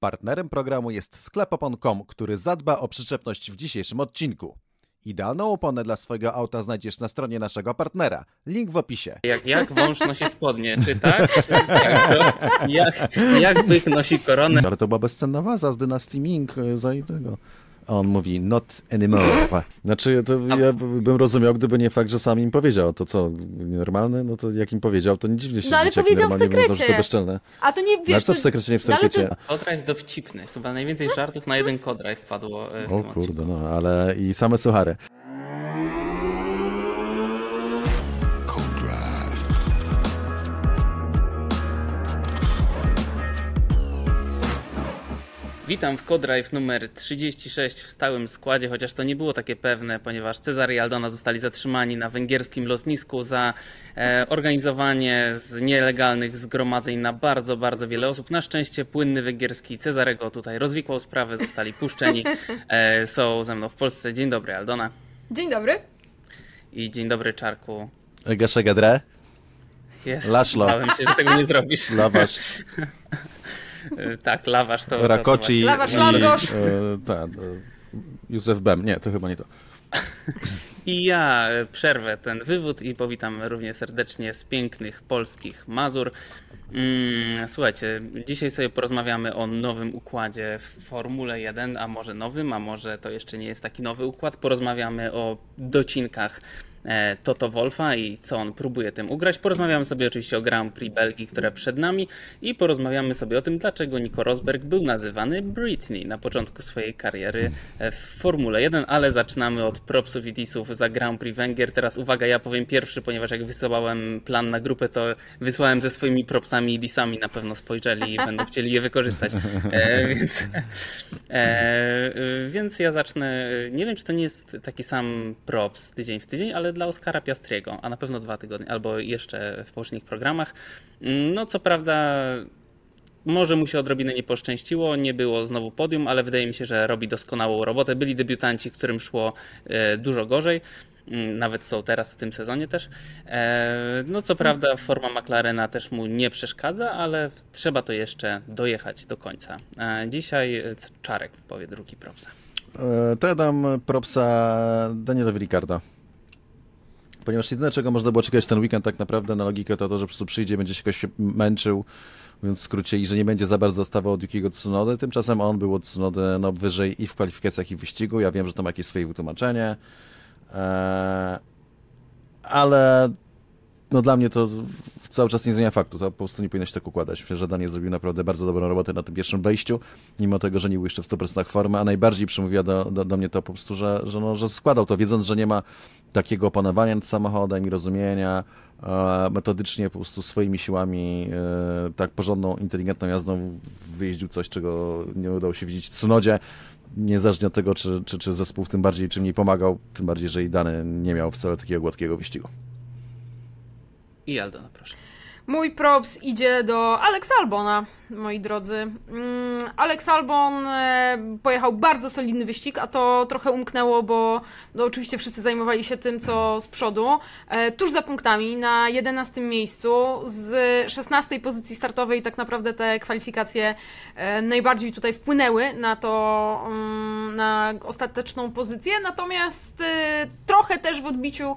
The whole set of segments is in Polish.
Partnerem programu jest sklep opon.com, który zadba o przyczepność w dzisiejszym odcinku. Idealną oponę dla swojego auta znajdziesz na stronie naszego partnera. Link w opisie. Jak, jak wąż nosi spodnie, czy tak? Czy jak, to, jak, jak byk nosi koronę? Ale to była bezcenna waza z Dynasty Ming e, za tego. A on mówi, not anymore. Znaczy, to ja bym rozumiał, gdyby nie fakt, że sam im powiedział. To co, normalne? No to jak im powiedział, to nie dziwnie się No ale powiedział w sekrecie. to bezczelne. A to nie Wiesz, wiesz, co to, w sekrecie, nie w no ale sekrecie. to- Kodrajf dowcipny. Chyba najwięcej żartów na jeden kodrajf wpadło e, w O tym kurde, odcinku. no, ale i same suchary. Witam w Codrive numer 36 w stałym składzie, chociaż to nie było takie pewne, ponieważ Cezary i Aldona zostali zatrzymani na węgierskim lotnisku za e, organizowanie z nielegalnych zgromadzeń na bardzo, bardzo wiele osób. Na szczęście płynny węgierski Cezarego tutaj rozwikłał sprawę, zostali puszczeni. E, są ze mną w Polsce. Dzień dobry Aldona Dzień dobry. i dzień dobry Czarku. Gasze gadre, Jest, Laszlo. bałem się, że tego nie zrobisz. lawasz, tak, lawasz to... rakoci Lawasz i Langosz. e, tak, e, Józef Bem. Nie, to chyba nie to. I ja e, przerwę ten wywód i powitam równie serdecznie z pięknych polskich Mazur. Mm, Słuchajcie, dzisiaj sobie porozmawiamy o nowym układzie w Formule 1, a może nowym, a może to jeszcze nie jest taki nowy układ. Porozmawiamy o docinkach Toto Wolfa i co on próbuje tym ugrać. Porozmawiamy sobie oczywiście o Grand Prix Belgii, które przed nami i porozmawiamy sobie o tym, dlaczego Nico Rosberg był nazywany Britney na początku swojej kariery e, w Formule 1, ale zaczynamy od propsów i disów za Grand Prix Węgier. Teraz uwaga, ja powiem pierwszy, ponieważ jak wysyłałem plan na grupę, to wysłałem ze swoimi propsami i disami, na pewno spojrzeli i będą chcieli je wykorzystać. E, więc, e, e, więc ja zacznę, nie wiem czy to nie jest taki sam props tydzień w tydzień, ale dla Oskara Piastriego, a na pewno dwa tygodnie, albo jeszcze w poprzednich programach. No co prawda może mu się odrobinę nie poszczęściło, nie było znowu podium, ale wydaje mi się, że robi doskonałą robotę. Byli debiutanci, którym szło e, dużo gorzej. Mm, Nawet są teraz w tym sezonie też. E, No co prawda forma McLarena też mu nie przeszkadza, ale trzeba to jeszcze dojechać do końca. E, Dzisiaj Czarek powie drugi propsa. To ja dam propsa Danielowi Ricardo. Ponieważ jedyne, czego można było czekać ten weekend tak naprawdę na logikę, to to, że po prostu przyjdzie, będzie się jakoś męczył, mówiąc w skrócie, i że nie będzie za bardzo dostawał od Yukiego Tsunody. Tymczasem on był od Tsunody no, wyżej i w kwalifikacjach, i w wyścigu. Ja wiem, że to ma jakieś swoje wytłumaczenie. E, ale no dla mnie to cały czas nie zmienia faktu. To po prostu nie powinno się tak układać. Myślę, że Daniel zrobił naprawdę bardzo dobrą robotę na tym pierwszym wejściu, mimo tego, że nie był jeszcze w 100% formy, a najbardziej przemówiła do, do, do mnie to po prostu, że, że, no, że składał to, wiedząc, że nie ma takiego opanowania nad samochodem i rozumienia, e, metodycznie po prostu swoimi siłami, e, tak porządną, inteligentną jazdą wyjeździł coś, czego nie udało się widzieć w Tsunodzie. Niezależnie od tego, czy, czy, czy zespół w tym bardziej czy mniej pomagał, tym bardziej, że i Dany nie miał wcale takiego gładkiego wyścigu. I Aldona, proszę. Mój props idzie do Alex Albona, moi drodzy. Mm, Alex Albon e, pojechał bardzo solidny wyścig, a to trochę umknęło, bo no, oczywiście wszyscy zajmowali się tym, co z przodu. E, tuż za punktami, na 11 miejscu, z 16 pozycji startowej tak naprawdę te kwalifikacje e, najbardziej tutaj wpłynęły na to, mm, na ostateczną pozycję, natomiast trochę też w odbiciu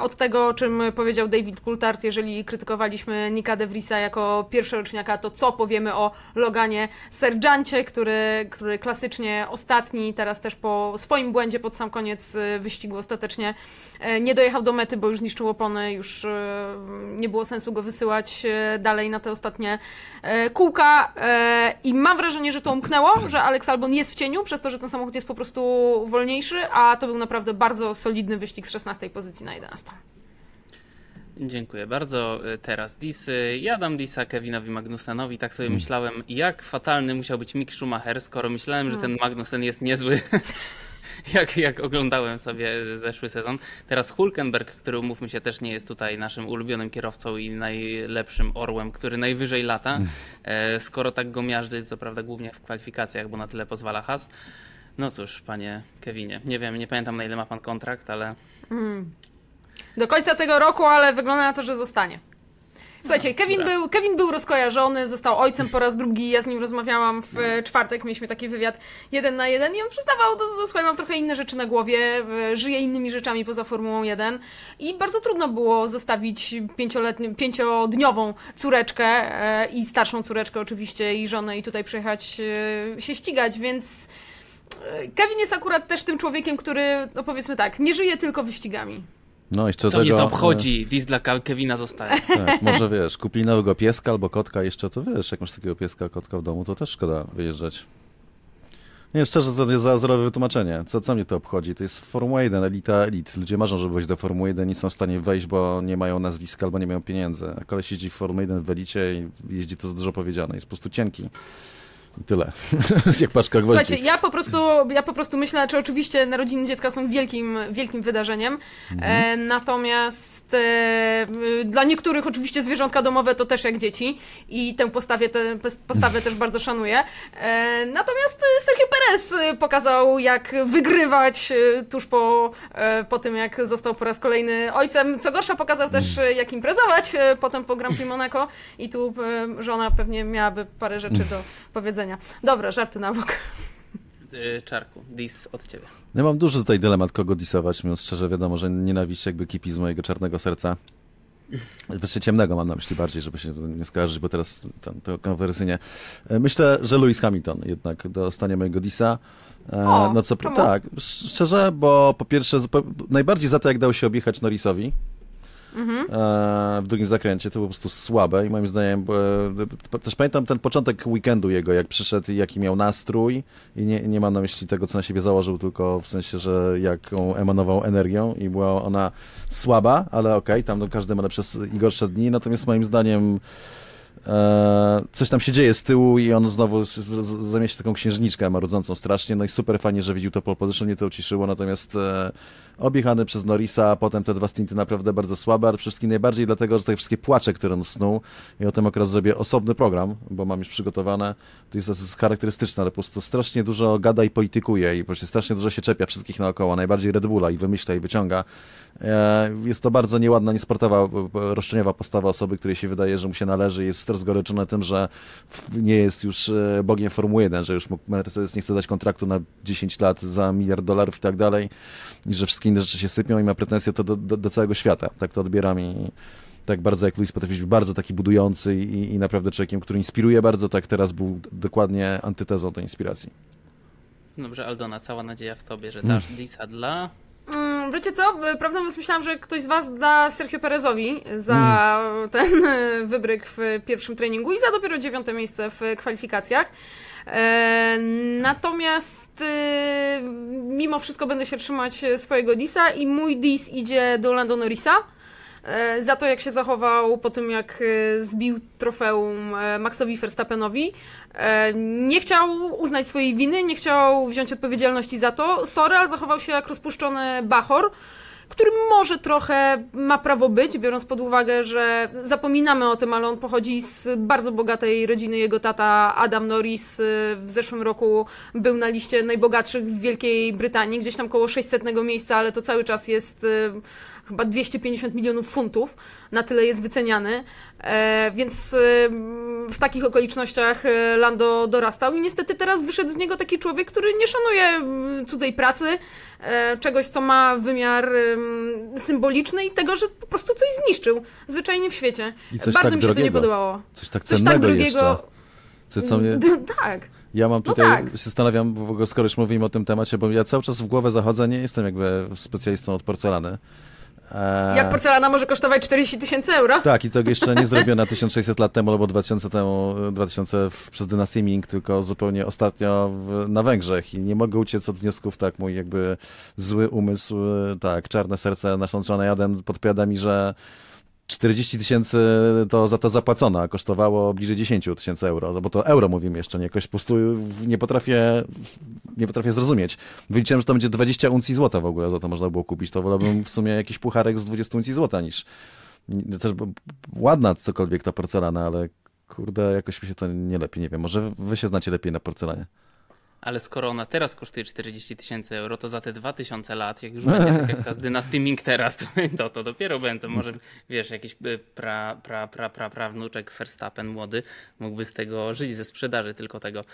od tego, o czym powiedział David Coulthard, jeżeli krytykowaliśmy Nika De Vriesa jako pierwszoroczniaka, to co powiemy o Loganie Sergeancie, który, który klasycznie ostatni, teraz też po swoim błędzie pod sam koniec e, wyścigu ostatecznie e, nie dojechał do mety, bo już zniszczył opony, już e, nie było sensu go wysyłać dalej na te ostatnie kółka i mam wrażenie, że to umknęło, że Alex Albon jest w cieniu, przez to, że ten samochód jest po prostu wolniejszy, a to był naprawdę bardzo solidny wyścig z 16 pozycji na 11. Dziękuję bardzo. Teraz disy. Ja dam disa Kevinowi Magnusenowi. Tak sobie myślałem, jak fatalny musiał być Mick Schumacher, skoro myślałem, że ten Magnusen jest niezły. Jak, jak oglądałem sobie zeszły sezon. Teraz Hulkenberg, który umówmy się też nie jest tutaj naszym ulubionym kierowcą i najlepszym orłem, który najwyżej lata. E, skoro tak go miażdży, co prawda głównie w kwalifikacjach, bo na tyle pozwala has. No cóż, panie Kevinie, nie wiem, nie pamiętam na ile ma pan kontrakt, ale Do końca tego roku, ale wygląda na to, że zostanie. Słuchajcie, Kevin Dobra. był, Kevin był rozkojarzony, został ojcem po raz drugi, ja z nim rozmawiałam w e, czwartek, mieliśmy taki wywiad jeden na jeden i on przyznawał, to, to, słuchaj, mam trochę inne rzeczy na głowie, żyję innymi rzeczami poza Formułą 1 i bardzo trudno było zostawić pięciodniową córeczkę e, i starszą córeczkę oczywiście i żonę i tutaj przyjechać e, się ścigać, więc e, Kevin jest akurat też tym człowiekiem, który, no powiedzmy tak, nie żyje tylko wyścigami. No jeszcze Co tego... mnie to obchodzi? Dis dla Kevina zostaje. e, Tak, może wiesz, kupili nowego pieska albo kotka jeszcze, to wiesz, jak masz takiego pieska, kotka w domu, to też szkoda wyjeżdżać. Nie, szczerze, za, za zerowe wytłumaczenie. Co, co mnie to obchodzi? To jest Formuła 1, elita elit. Ludzie marzą, żeby wejść do Formuły 1 i nie są w stanie wejść, bo nie mają nazwiska albo nie mają pieniędzy. A koleś jeździ w Formule 1 w elicie i jeździ to za dużo powiedziane. Jest po prostu cienki. Tyle. jak paczka gwoździ. Słuchajcie, ja po prostu, ja po prostu myślę, że oczywiście narodziny dziecka są wielkim, wielkim wydarzeniem, e, natomiast e, dla niektórych oczywiście zwierzątka domowe to też jak dzieci i tę postawę, tę pos- postawę też bardzo szanuję. E, natomiast e, Sergio Perez e, pokazał, jak wygrywać e, tuż po, po tym, jak został po raz kolejny ojcem. Co gorsza, pokazał też, e, jak imprezować potem po Grand Prix Monaco i tu żona pewnie miałaby parę rzeczy do powiedzenia. Dobra, żarty na bok. Y, Czarku, Dis od ciebie. Ja mam duży tutaj dylemat, kogo disować, mówiąc szczerze, wiadomo, że nienawiść jakby kipi z mojego czarnego serca. Wreszcie ciemnego mam na myśli bardziej, żeby się nie skojarzyć, bo teraz tam, to konwersyjnie. E, Myślę, że Lewis Hamilton jednak dostanie mojego disa. E, O, no co, czemu? tak, sz- szczerze, bo po pierwsze, najbardziej za to, jak dał się objechać Norrisowi. Mhm. e, w drugim zakręcie, to było po prostu słabe i moim zdaniem, e, też pamiętam ten początek weekendu jego, jak przyszedł i jaki miał nastrój i nie, nie mam na myśli tego, co na siebie założył, tylko w sensie, że jaką emanował energią i była ona słaba, ale okej, tam no, każdy ma lepsze i gorsze dni, natomiast moim zdaniem E, coś tam się dzieje z tyłu i on znowu z- z- z- zamieści taką księżniczkę marudzącą strasznie, no i super fajnie, że widział to pole position, mnie to uciszyło, natomiast objechany przez Norrisa, potem te dwa stinty naprawdę bardzo słabe, ale przede wszystkim najbardziej dlatego, że te wszystkie płacze, które on snuł i o tym akurat zrobię osobny program, bo mam już przygotowane, to jest, jest charakterystyczne, ale po prostu strasznie dużo gada i politykuje i po prostu strasznie dużo się czepia wszystkich naokoło, najbardziej Red Bulla i wymyśla i wyciąga. E, Jest to bardzo nieładna, niesportowa, b- roszczeniowa postawa osoby, której się wydaje, że mu się należy. Jest rozgoryczony tym, że nie jest już e, bogiem Formuły 1, że już Mercedes nie chce dać kontraktu na 10 lat za miliard dolarów i tak dalej i że wszystkie inne rzeczy się sypią i ma pretensje to do, do, do całego świata. Tak to odbieram i tak bardzo jak Luis potrafi być bardzo taki budujący i, i naprawdę człowiekiem, który inspiruje bardzo, tak teraz był dokładnie antytezą tej inspiracji. Dobrze, Aldona, cała nadzieja w tobie, że dasz Disa dla... Mm, Wiecie co? Prawdę mówiąc, myślałam, że ktoś z Was da Sergio Perezowi za ten e, wybryk w pierwszym treningu i za dopiero dziewiąte miejsce w kwalifikacjach. E, natomiast e, mimo wszystko będę się trzymać swojego disa i mój dis idzie do Lando Norrisa. e, Za to, jak się zachował po tym, jak e, zbił trofeum e, Maxowi Verstappenowi. E, Nie chciał uznać swojej winy, nie chciał wziąć odpowiedzialności za to. Sorry, ale zachował się jak rozpuszczony bachor, który może trochę ma prawo być, biorąc pod uwagę, że zapominamy o tym, ale on pochodzi z bardzo bogatej rodziny. Jego tata Adam Norris y, w zeszłym roku był na liście najbogatszych w Wielkiej Brytanii, gdzieś tam koło 600 miejsca, ale to cały czas jest y, chyba 250 milionów funtów, na tyle jest wyceniany, e, więc w takich okolicznościach y, Lando dorastał i niestety teraz wyszedł z niego taki człowiek, który nie szanuje cudzej pracy, e, czegoś, co ma wymiar ym, symboliczny i tego, że po prostu coś zniszczył zwyczajnie w świecie. I coś Bardzo tak mi się to nie drogiego. podobało. Coś tak Coś cennego tak drugiego. jeszcze. Co, co mnie... Tak. Ja mam No tutaj, tak. się zastanawiam, skoro już mówimy o tym temacie, bo ja cały czas w głowę zachodzę, nie jestem jakby specjalistą od porcelany. Eee, Jak porcelana może kosztować 40 tysięcy euro? Tak, i to jeszcze nie zrobione 1600 lat temu albo 2000 temu, 2000 w, przez dynastię Ming, tylko zupełnie ostatnio w, na Węgrzech i nie mogę uciec od wniosków, tak, mój jakby zły umysł, tak, czarne serce naszączone jadem podpowiada mi, że 40 tysięcy to za to zapłacono, a kosztowało bliżej 10 tysięcy euro, no bo to euro mówimy jeszcze, nie jakoś po prostu nie potrafię, nie potrafię zrozumieć. Wyliczyłem, że to będzie 20 uncji złota w ogóle, za to można było kupić, to wolałbym w sumie jakiś pucharek z 20 uncji złota niż, też ładna cokolwiek ta porcelana, ale kurde, jakoś mi się to nie lepi, nie wiem, może wy się znacie lepiej na porcelanie. Ale skoro ona teraz kosztuje 40 tysięcy euro, to za te 2000 lat, jak już będzie tak jak ta z Dynasty Ming teraz, to, to, dopiero będą. Może, wiesz, jakiś y, pra, pra, pra, pra, prawnuczek Verstappen młody mógłby z tego żyć, ze sprzedaży tylko tego.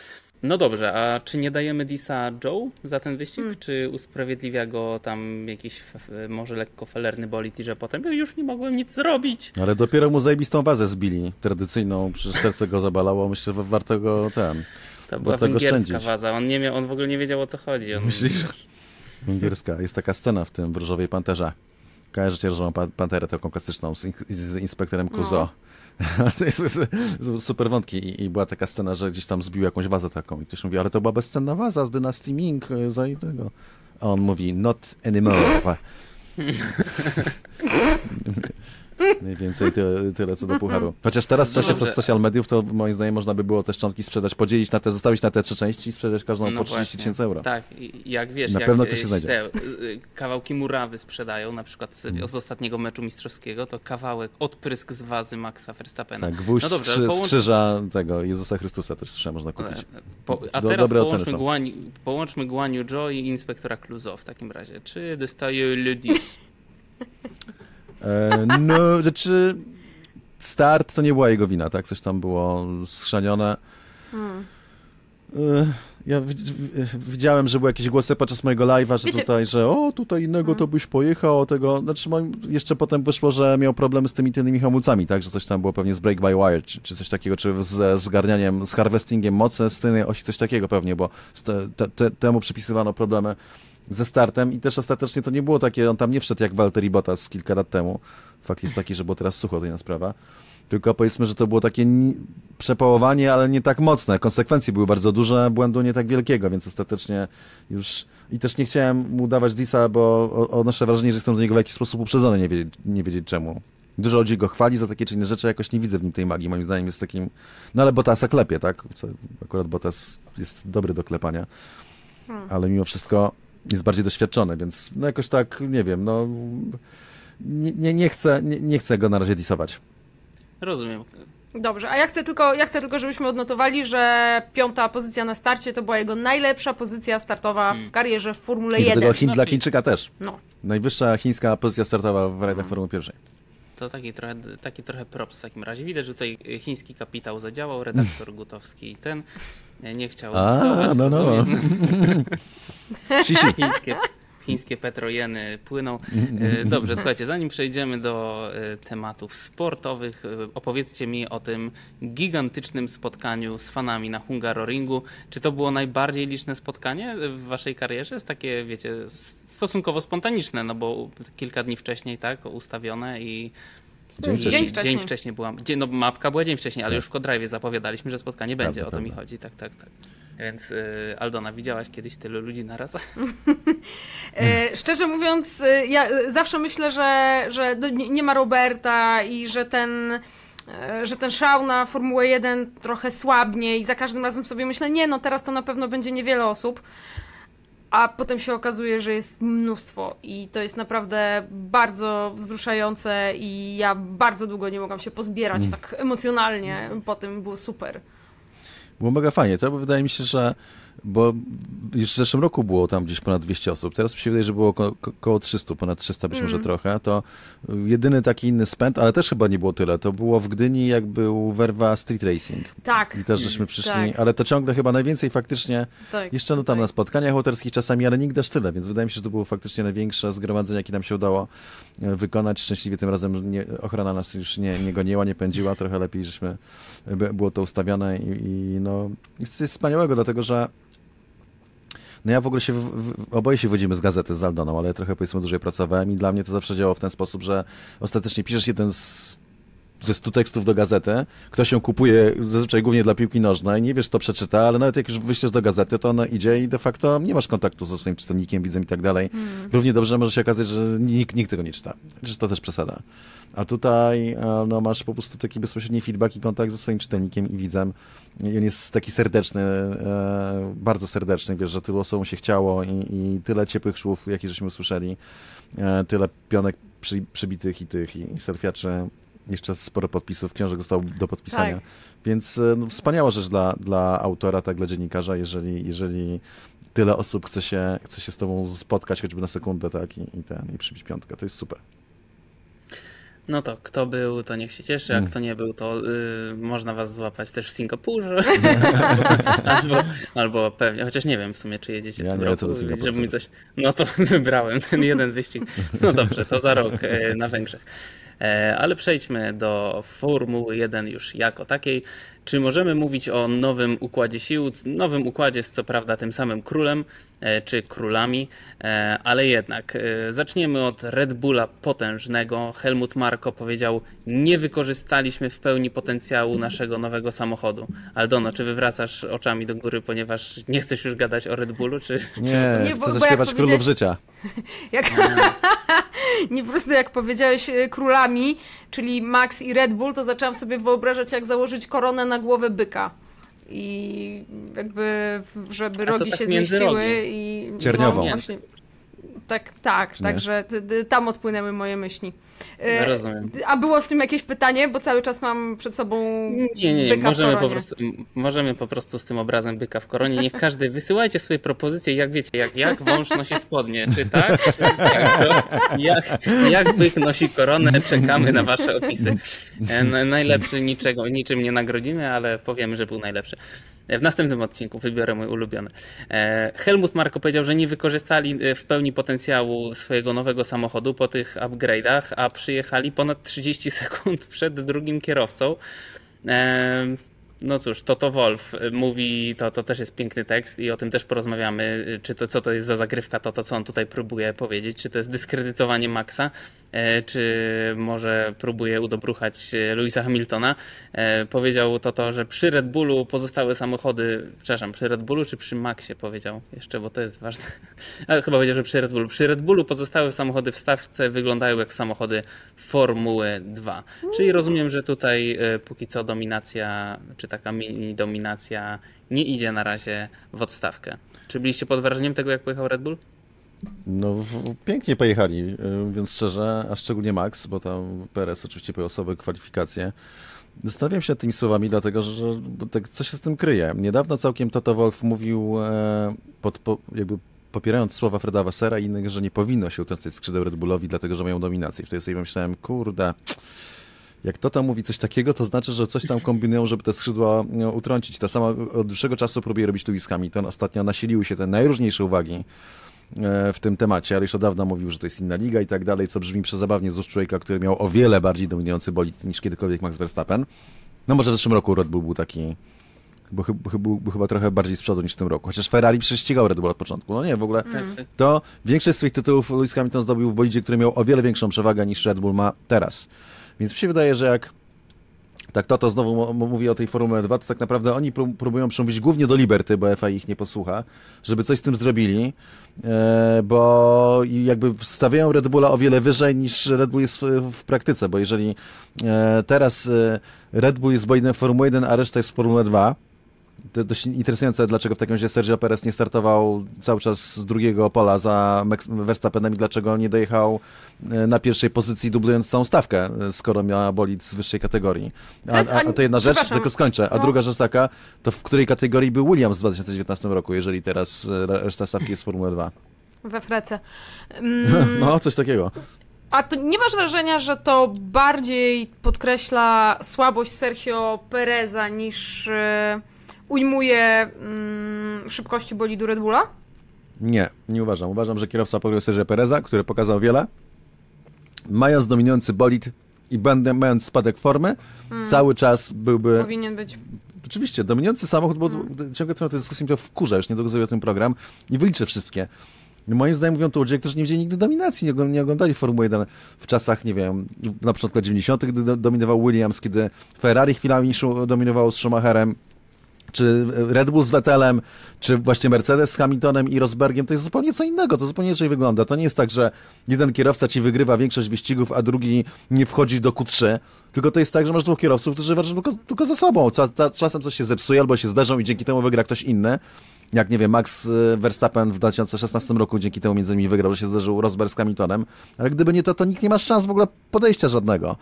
No dobrze, a czy nie dajemy Disa Joe za ten wyścig? Czy usprawiedliwia go tam jakiś może lekko felerny bolid i że potem "Ja już nie mogłem nic zrobić? Ale dopiero mu zajebistą wazę zbili, tradycyjną, przecież serce go zabalało, myślę, że warto go ten... To Bo była tego węgierska szczędzić. waza. On, nie miał, on w ogóle nie wiedział o co chodzi. On, Myślisz? Węgierska. Jest taka scena w tym w Różowej Panterze. Kojarzycie Różową Pan- Panterę, taką klasyczną, z, in- z inspektorem Clouseau. To jest, jest, jest super wątki I, i była taka scena, że gdzieś tam zbił jakąś wazę taką i ktoś mówi, ale to była bezcenna waza z dynastii Ming y, za i tego. A on mówi, not anymore. Mniej więcej tyle, tyle co do pucharu. Chociaż teraz w czasie Dobrze. social mediów to moim zdaniem można by było te szczątki sprzedać, podzielić na te, zostawić na te trzy części i sprzedać każdą No po 30 właśnie. tysięcy euro. Tak, i jak wiesz, Na jak pewno to się znajdzie. te y, kawałki murawy sprzedają, na przykład z, Mm. z ostatniego meczu mistrzowskiego, to kawałek odprysk z wazy Maxa Verstappena. Tak, gwóźdź No dobrze, z, połącz- krzyża tego Jezusa Chrystusa też słyszałem, można kupić. Po, a Do- teraz dobre oceny połączmy, są. Guani, połączmy Guaniu Joe i inspektora Clouseau w takim razie. Czy dostaje le 10? E, no, znaczy start to nie była jego wina, tak? Coś tam było schrzanione. E, ja widziałem, że były jakieś głosy podczas mojego live'a, że Wiecie- tutaj, że o, tutaj innego to byś pojechał, o tego, znaczy jeszcze potem wyszło, że miał problemy z tymi tylnymi hamulcami, tak? Że coś tam było pewnie z break by wire, czy, czy coś takiego, czy z zgarnianiem, z harvestingiem mocy z tylnej osi, coś takiego pewnie, bo te, te, temu przypisywano problemy ze startem i też ostatecznie to nie było takie, on tam nie wszedł jak Valtteri Bottas kilka lat temu. Fakt jest taki, że było teraz sucho, to inna sprawa. Tylko powiedzmy, że to było takie ni- przepałowanie, ale nie tak mocne. Konsekwencje były bardzo duże, błędu nie tak wielkiego, więc ostatecznie już... I też nie chciałem mu dawać disa, bo odnoszę wrażenie, że jestem do niego w jakiś sposób uprzedzony, nie wiedzieć, nie wiedzieć czemu. Dużo ludzi go chwali za takie czy inne rzeczy, jakoś nie widzę w nim tej magii. Moim zdaniem jest takim... No ale Bottasa klepie, tak? Co, akurat Bottas jest dobry do klepania. Ale mimo wszystko jest bardziej doświadczony, więc no jakoś tak, nie wiem, no... Nie, nie, nie, chcę, nie, nie chcę go na razie disować. Rozumiem. Dobrze, a ja chcę, tylko, ja chcę tylko, żebyśmy odnotowali, że piąta pozycja na starcie to była jego najlepsza pozycja startowa w karierze w Formule I do tego 1. Chin, No dla i- Chińczyka też. No. Najwyższa chińska pozycja startowa w rajdach Formuły pierwszej. To taki trochę, taki trochę props w takim razie. Widać, że tutaj chiński kapitał zadziałał, redaktor Gutowski ten e, nie chciał A, no, no. Sisi. chińskie, chińskie petrojeny płyną. E, Dobrze, słuchajcie, zanim przejdziemy do e, tematów sportowych, e, opowiedzcie mi o tym gigantycznym spotkaniu z fanami na Hungaroringu. Czy to było najbardziej liczne spotkanie w waszej karierze? Jest takie, wiecie, stosunkowo spontaniczne, no bo kilka dni wcześniej, tak, ustawione i Dzień wcześniej. Dzień wcześniej. Dzień wcześniej byłam. Dzień, no, mapka była dzień wcześniej, ale Tak. już w Kodrive zapowiadaliśmy, że spotkanie będzie. Prawda, o to mi prawda. chodzi. Tak, tak, tak. Więc y, Aldona, widziałaś kiedyś tylu ludzi naraz? E, szczerze mówiąc, e, ja e, zawsze myślę, że, że nie nie ma Roberta i że ten, e, że ten szał na Formułę 1 trochę słabnie i za każdym razem sobie myślę, nie no teraz to na pewno będzie niewiele osób. A potem się okazuje, że jest mnóstwo i to jest naprawdę bardzo wzruszające i ja bardzo długo nie mogłam się pozbierać Mm. tak emocjonalnie po tym, było super. Było mega fajnie, to wydaje mi się, że bo już w zeszłym roku było tam gdzieś ponad 200 osób, teraz mi się wydaje, że było ko- ko- około 300, ponad 300 być może trochę, to jedyny taki inny spęd, ale też chyba nie było tyle, to było w Gdyni jak był Werwa Street Racing. Tak, i też żeśmy przyszli, Tak. ale to ciągle chyba najwięcej faktycznie tak. Jeszcze no tam na spotkaniach autorskich czasami, ale nigdy aż tyle, więc wydaje mi się, że to było faktycznie największe zgromadzenie, jakie nam się udało e, wykonać. Szczęśliwie tym razem nie, ochrona nas już nie, nie goniła, nie pędziła, trochę lepiej, żeśmy by- było to ustawione i, i no jest coś wspaniałego, dlatego że no ja w ogóle się, w, w, oboje się wodzimy z gazety z Aldoną, ale trochę powiedzmy dłużej pracowałem i dla mnie to zawsze działało w ten sposób, że ostatecznie piszesz jeden z ze 100 tekstów do gazety, ktoś ją kupuje zazwyczaj głównie dla piłki nożnej, nie wiesz, kto przeczyta, ale nawet jak już wyślesz do gazety, to ona idzie i de facto nie masz kontaktu ze swoim czytelnikiem, widzem i tak dalej. Równie dobrze może się okazać, że nikt, nikt tego nie czyta, że to też przesada. A tutaj e, no, masz po prostu taki bezpośredni feedback i kontakt ze swoim czytelnikiem i widzem. I on jest taki serdeczny, e, bardzo serdeczny, wiesz, że tylu osobom się chciało i, i tyle ciepłych słów, jakie żeśmy usłyszeli, e, tyle pionek przy, przybitych i tych i, i selfiaczy Jeszcze sporo podpisów, książek zostało do podpisania. Tak. Więc e, no, wspaniała rzecz dla, dla autora, tak dla dziennikarza, jeżeli, jeżeli tyle osób chce się, chce się z tobą spotkać choćby na sekundę, tak, i, i, ten, i przybić piątkę. To jest super. No to kto był, to niech się cieszy, a Mm. kto nie był, to y, można was złapać też w Singapurze. albo, albo pewnie, chociaż nie wiem w sumie, czy jedziecie Ja w tym nie roku, żeby mi coś... No to wybrałem ten jeden wyścig. No dobrze, to za rok e, na Węgrzech. E, Ale przejdźmy do Formuły 1 już jako takiej. Czy możemy mówić o nowym układzie sił? Nowym układzie z co prawda tym samym królem, e, czy królami, e, ale jednak e, zaczniemy od Red Bulla potężnego. Helmut Marko powiedział: Nie wykorzystaliśmy w pełni potencjału naszego nowego samochodu. Aldono, czy wywracasz oczami do góry, ponieważ nie chcesz już gadać o Red Bullu, czy. Nie, Nie, chcę bo zaśpiewać królów życia. Jak... nie po prostu jak powiedziałeś królami, czyli Max i Red Bull, to zaczęłam sobie wyobrażać, jak założyć koronę na głowę byka. I jakby, żeby rogi tak się zmieściły rogi. i. Cierniową. No, właśnie. Tak, tak, nie? także tam odpłynęły moje myśli. E, Rozumiem. A było w tym jakieś pytanie, bo cały czas mam przed sobą. Nie, nie, byka w możemy po, prostu, możemy po prostu z tym obrazem byka w koronie. Niech każdy wysyłajcie swoje propozycje, jak wiecie, jak, jak wąż nosi spodnie, czy tak? Czy jak, to, jak, jak byk nosi koronę, czekamy na wasze opisy. E, n- Najlepszy niczego, niczym nie nagrodzimy, ale powiemy, że był najlepszy. E, W następnym odcinku wybiorę mój ulubiony. E, Helmut Marko powiedział, że nie wykorzystali e, w pełni potencjału swojego nowego samochodu po tych upgrade'ach, a przyjechali ponad 30 sekund przed drugim kierowcą. Em, No cóż, Toto Wolf mówi, to, to też jest piękny tekst i o tym też porozmawiamy, czy to co to jest za zagrywka, to, to co on tutaj próbuje powiedzieć, czy to jest dyskredytowanie Maxa, e, czy może próbuje udobruchać e, Louisa Hamiltona. E, Powiedział to to, że przy Red Bullu pozostałe samochody, przepraszam, przy Red Bullu czy przy Maxie powiedział jeszcze, bo to jest ważne. Ale chyba powiedział, że przy Red Bullu. Przy Red Bullu pozostałe samochody w stawce wyglądają jak samochody Formuły 2. Czyli rozumiem, że tutaj e, póki co dominacja, czy taka mini dominacja nie idzie na razie w odstawkę. Czy byliście pod wrażeniem tego, jak pojechał Red Bull? No, pięknie pojechali, y, mówiąc szczerze, a szczególnie Max, bo tam Perez oczywiście pojechał sobie kwalifikacje. Zastanawiam się tymi słowami, dlatego że, tak, co się z tym kryje. Niedawno całkiem Toto Wolf mówił, e, pod, po, jakby popierając słowa Freda Wassera i innych, że nie powinno się utracać skrzydeł Red Bullowi, dlatego że mają dominację. I wtedy sobie pomyślałem, kurde, jak Toto mówi coś takiego, to znaczy, że coś tam kombinują, żeby te skrzydła no, utrącić. Ta sama od dłuższego czasu próbuje robić Lewis Hamilton. Ostatnio nasiliły się te najróżniejsze uwagi e, w tym temacie, ale już od dawna mówił, że to jest inna liga i tak dalej, co brzmi przezabawnie z ust człowieka, który miał o wiele bardziej dominujący bolid niż kiedykolwiek Max Verstappen. No może w zeszłym roku Red Bull był taki, bo chyba, był, był chyba trochę bardziej z przodu niż w tym roku. Chociaż Ferrari prześcigał Red Bull od początku. No nie, w ogóle Tak, to większość swoich tytułów Lewis Hamilton zdobył w bolidzie, który miał o wiele większą przewagę niż Red Bull ma teraz. Więc mi się wydaje, że jak tak to, to znowu mówi o tej Formule 2, to tak naprawdę oni pró- próbują przemówić głównie do Liberty, bo FA ich nie posłucha, żeby coś z tym zrobili, e, bo jakby stawiają Red Bulla o wiele wyżej niż Red Bull jest w, w praktyce, bo jeżeli e, teraz e, Red Bull jest bolidem Formuły 1, a reszta jest w Formule 2, to dość interesujące, dlaczego w takim razie Sergio Perez nie startował cały czas z drugiego pola za Verstappenem i dlaczego nie dojechał e, na pierwszej pozycji dublując całą stawkę, e, skoro miała bolid z wyższej kategorii. A, a, a to jedna rzecz, tylko skończę. A No. druga rzecz taka, to w której kategorii był Williams w 2019 roku, jeżeli teraz e, reszta stawki jest Formuła 2. We Frece. Mm, No, coś takiego. A to nie masz wrażenia, że to bardziej podkreśla słabość Sergio Pereza niż e, ujmuje mm, szybkości bolidu Red Bulla? Nie, nie uważam. Uważam, że kierowca pograł Sergio Pereza, który pokazał wiele. Mając dominujący bolid i będę, mając spadek formy, cały czas byłby Powinien być. Oczywiście, dominujący samochód, bo ciągle trwa tę dyskusję, mi to wkurza, już niedługo zrobię tym program i wyliczę wszystkie. Moim zdaniem mówią to ludzie, którzy nie widzieli nigdy dominacji, nie, nie oglądali Formuły 1 w czasach, nie wiem, na początku lat 90., gdy do, dominował Williams, kiedy Ferrari chwilami dominowało z Schumacherem, czy Red Bull z Vettelem, czy właśnie Mercedes z Hamiltonem i Rosbergiem, to jest zupełnie co innego, to zupełnie inaczej wygląda. To nie jest tak, że jeden kierowca ci wygrywa większość wyścigów, a drugi nie wchodzi do Q3, tylko to jest tak, że masz dwóch kierowców, którzy walczą tylko, tylko ze sobą. Ca, ca, czasem coś się zepsuje albo się zdarzą i dzięki temu wygra ktoś inny. jak nie wiem, Max e, Verstappen w 2016 roku dzięki temu między innymi wygrał, że się zderzył Rosberg z Hamiltonem, ale gdyby nie to, to nikt nie ma szans w ogóle podejścia żadnego.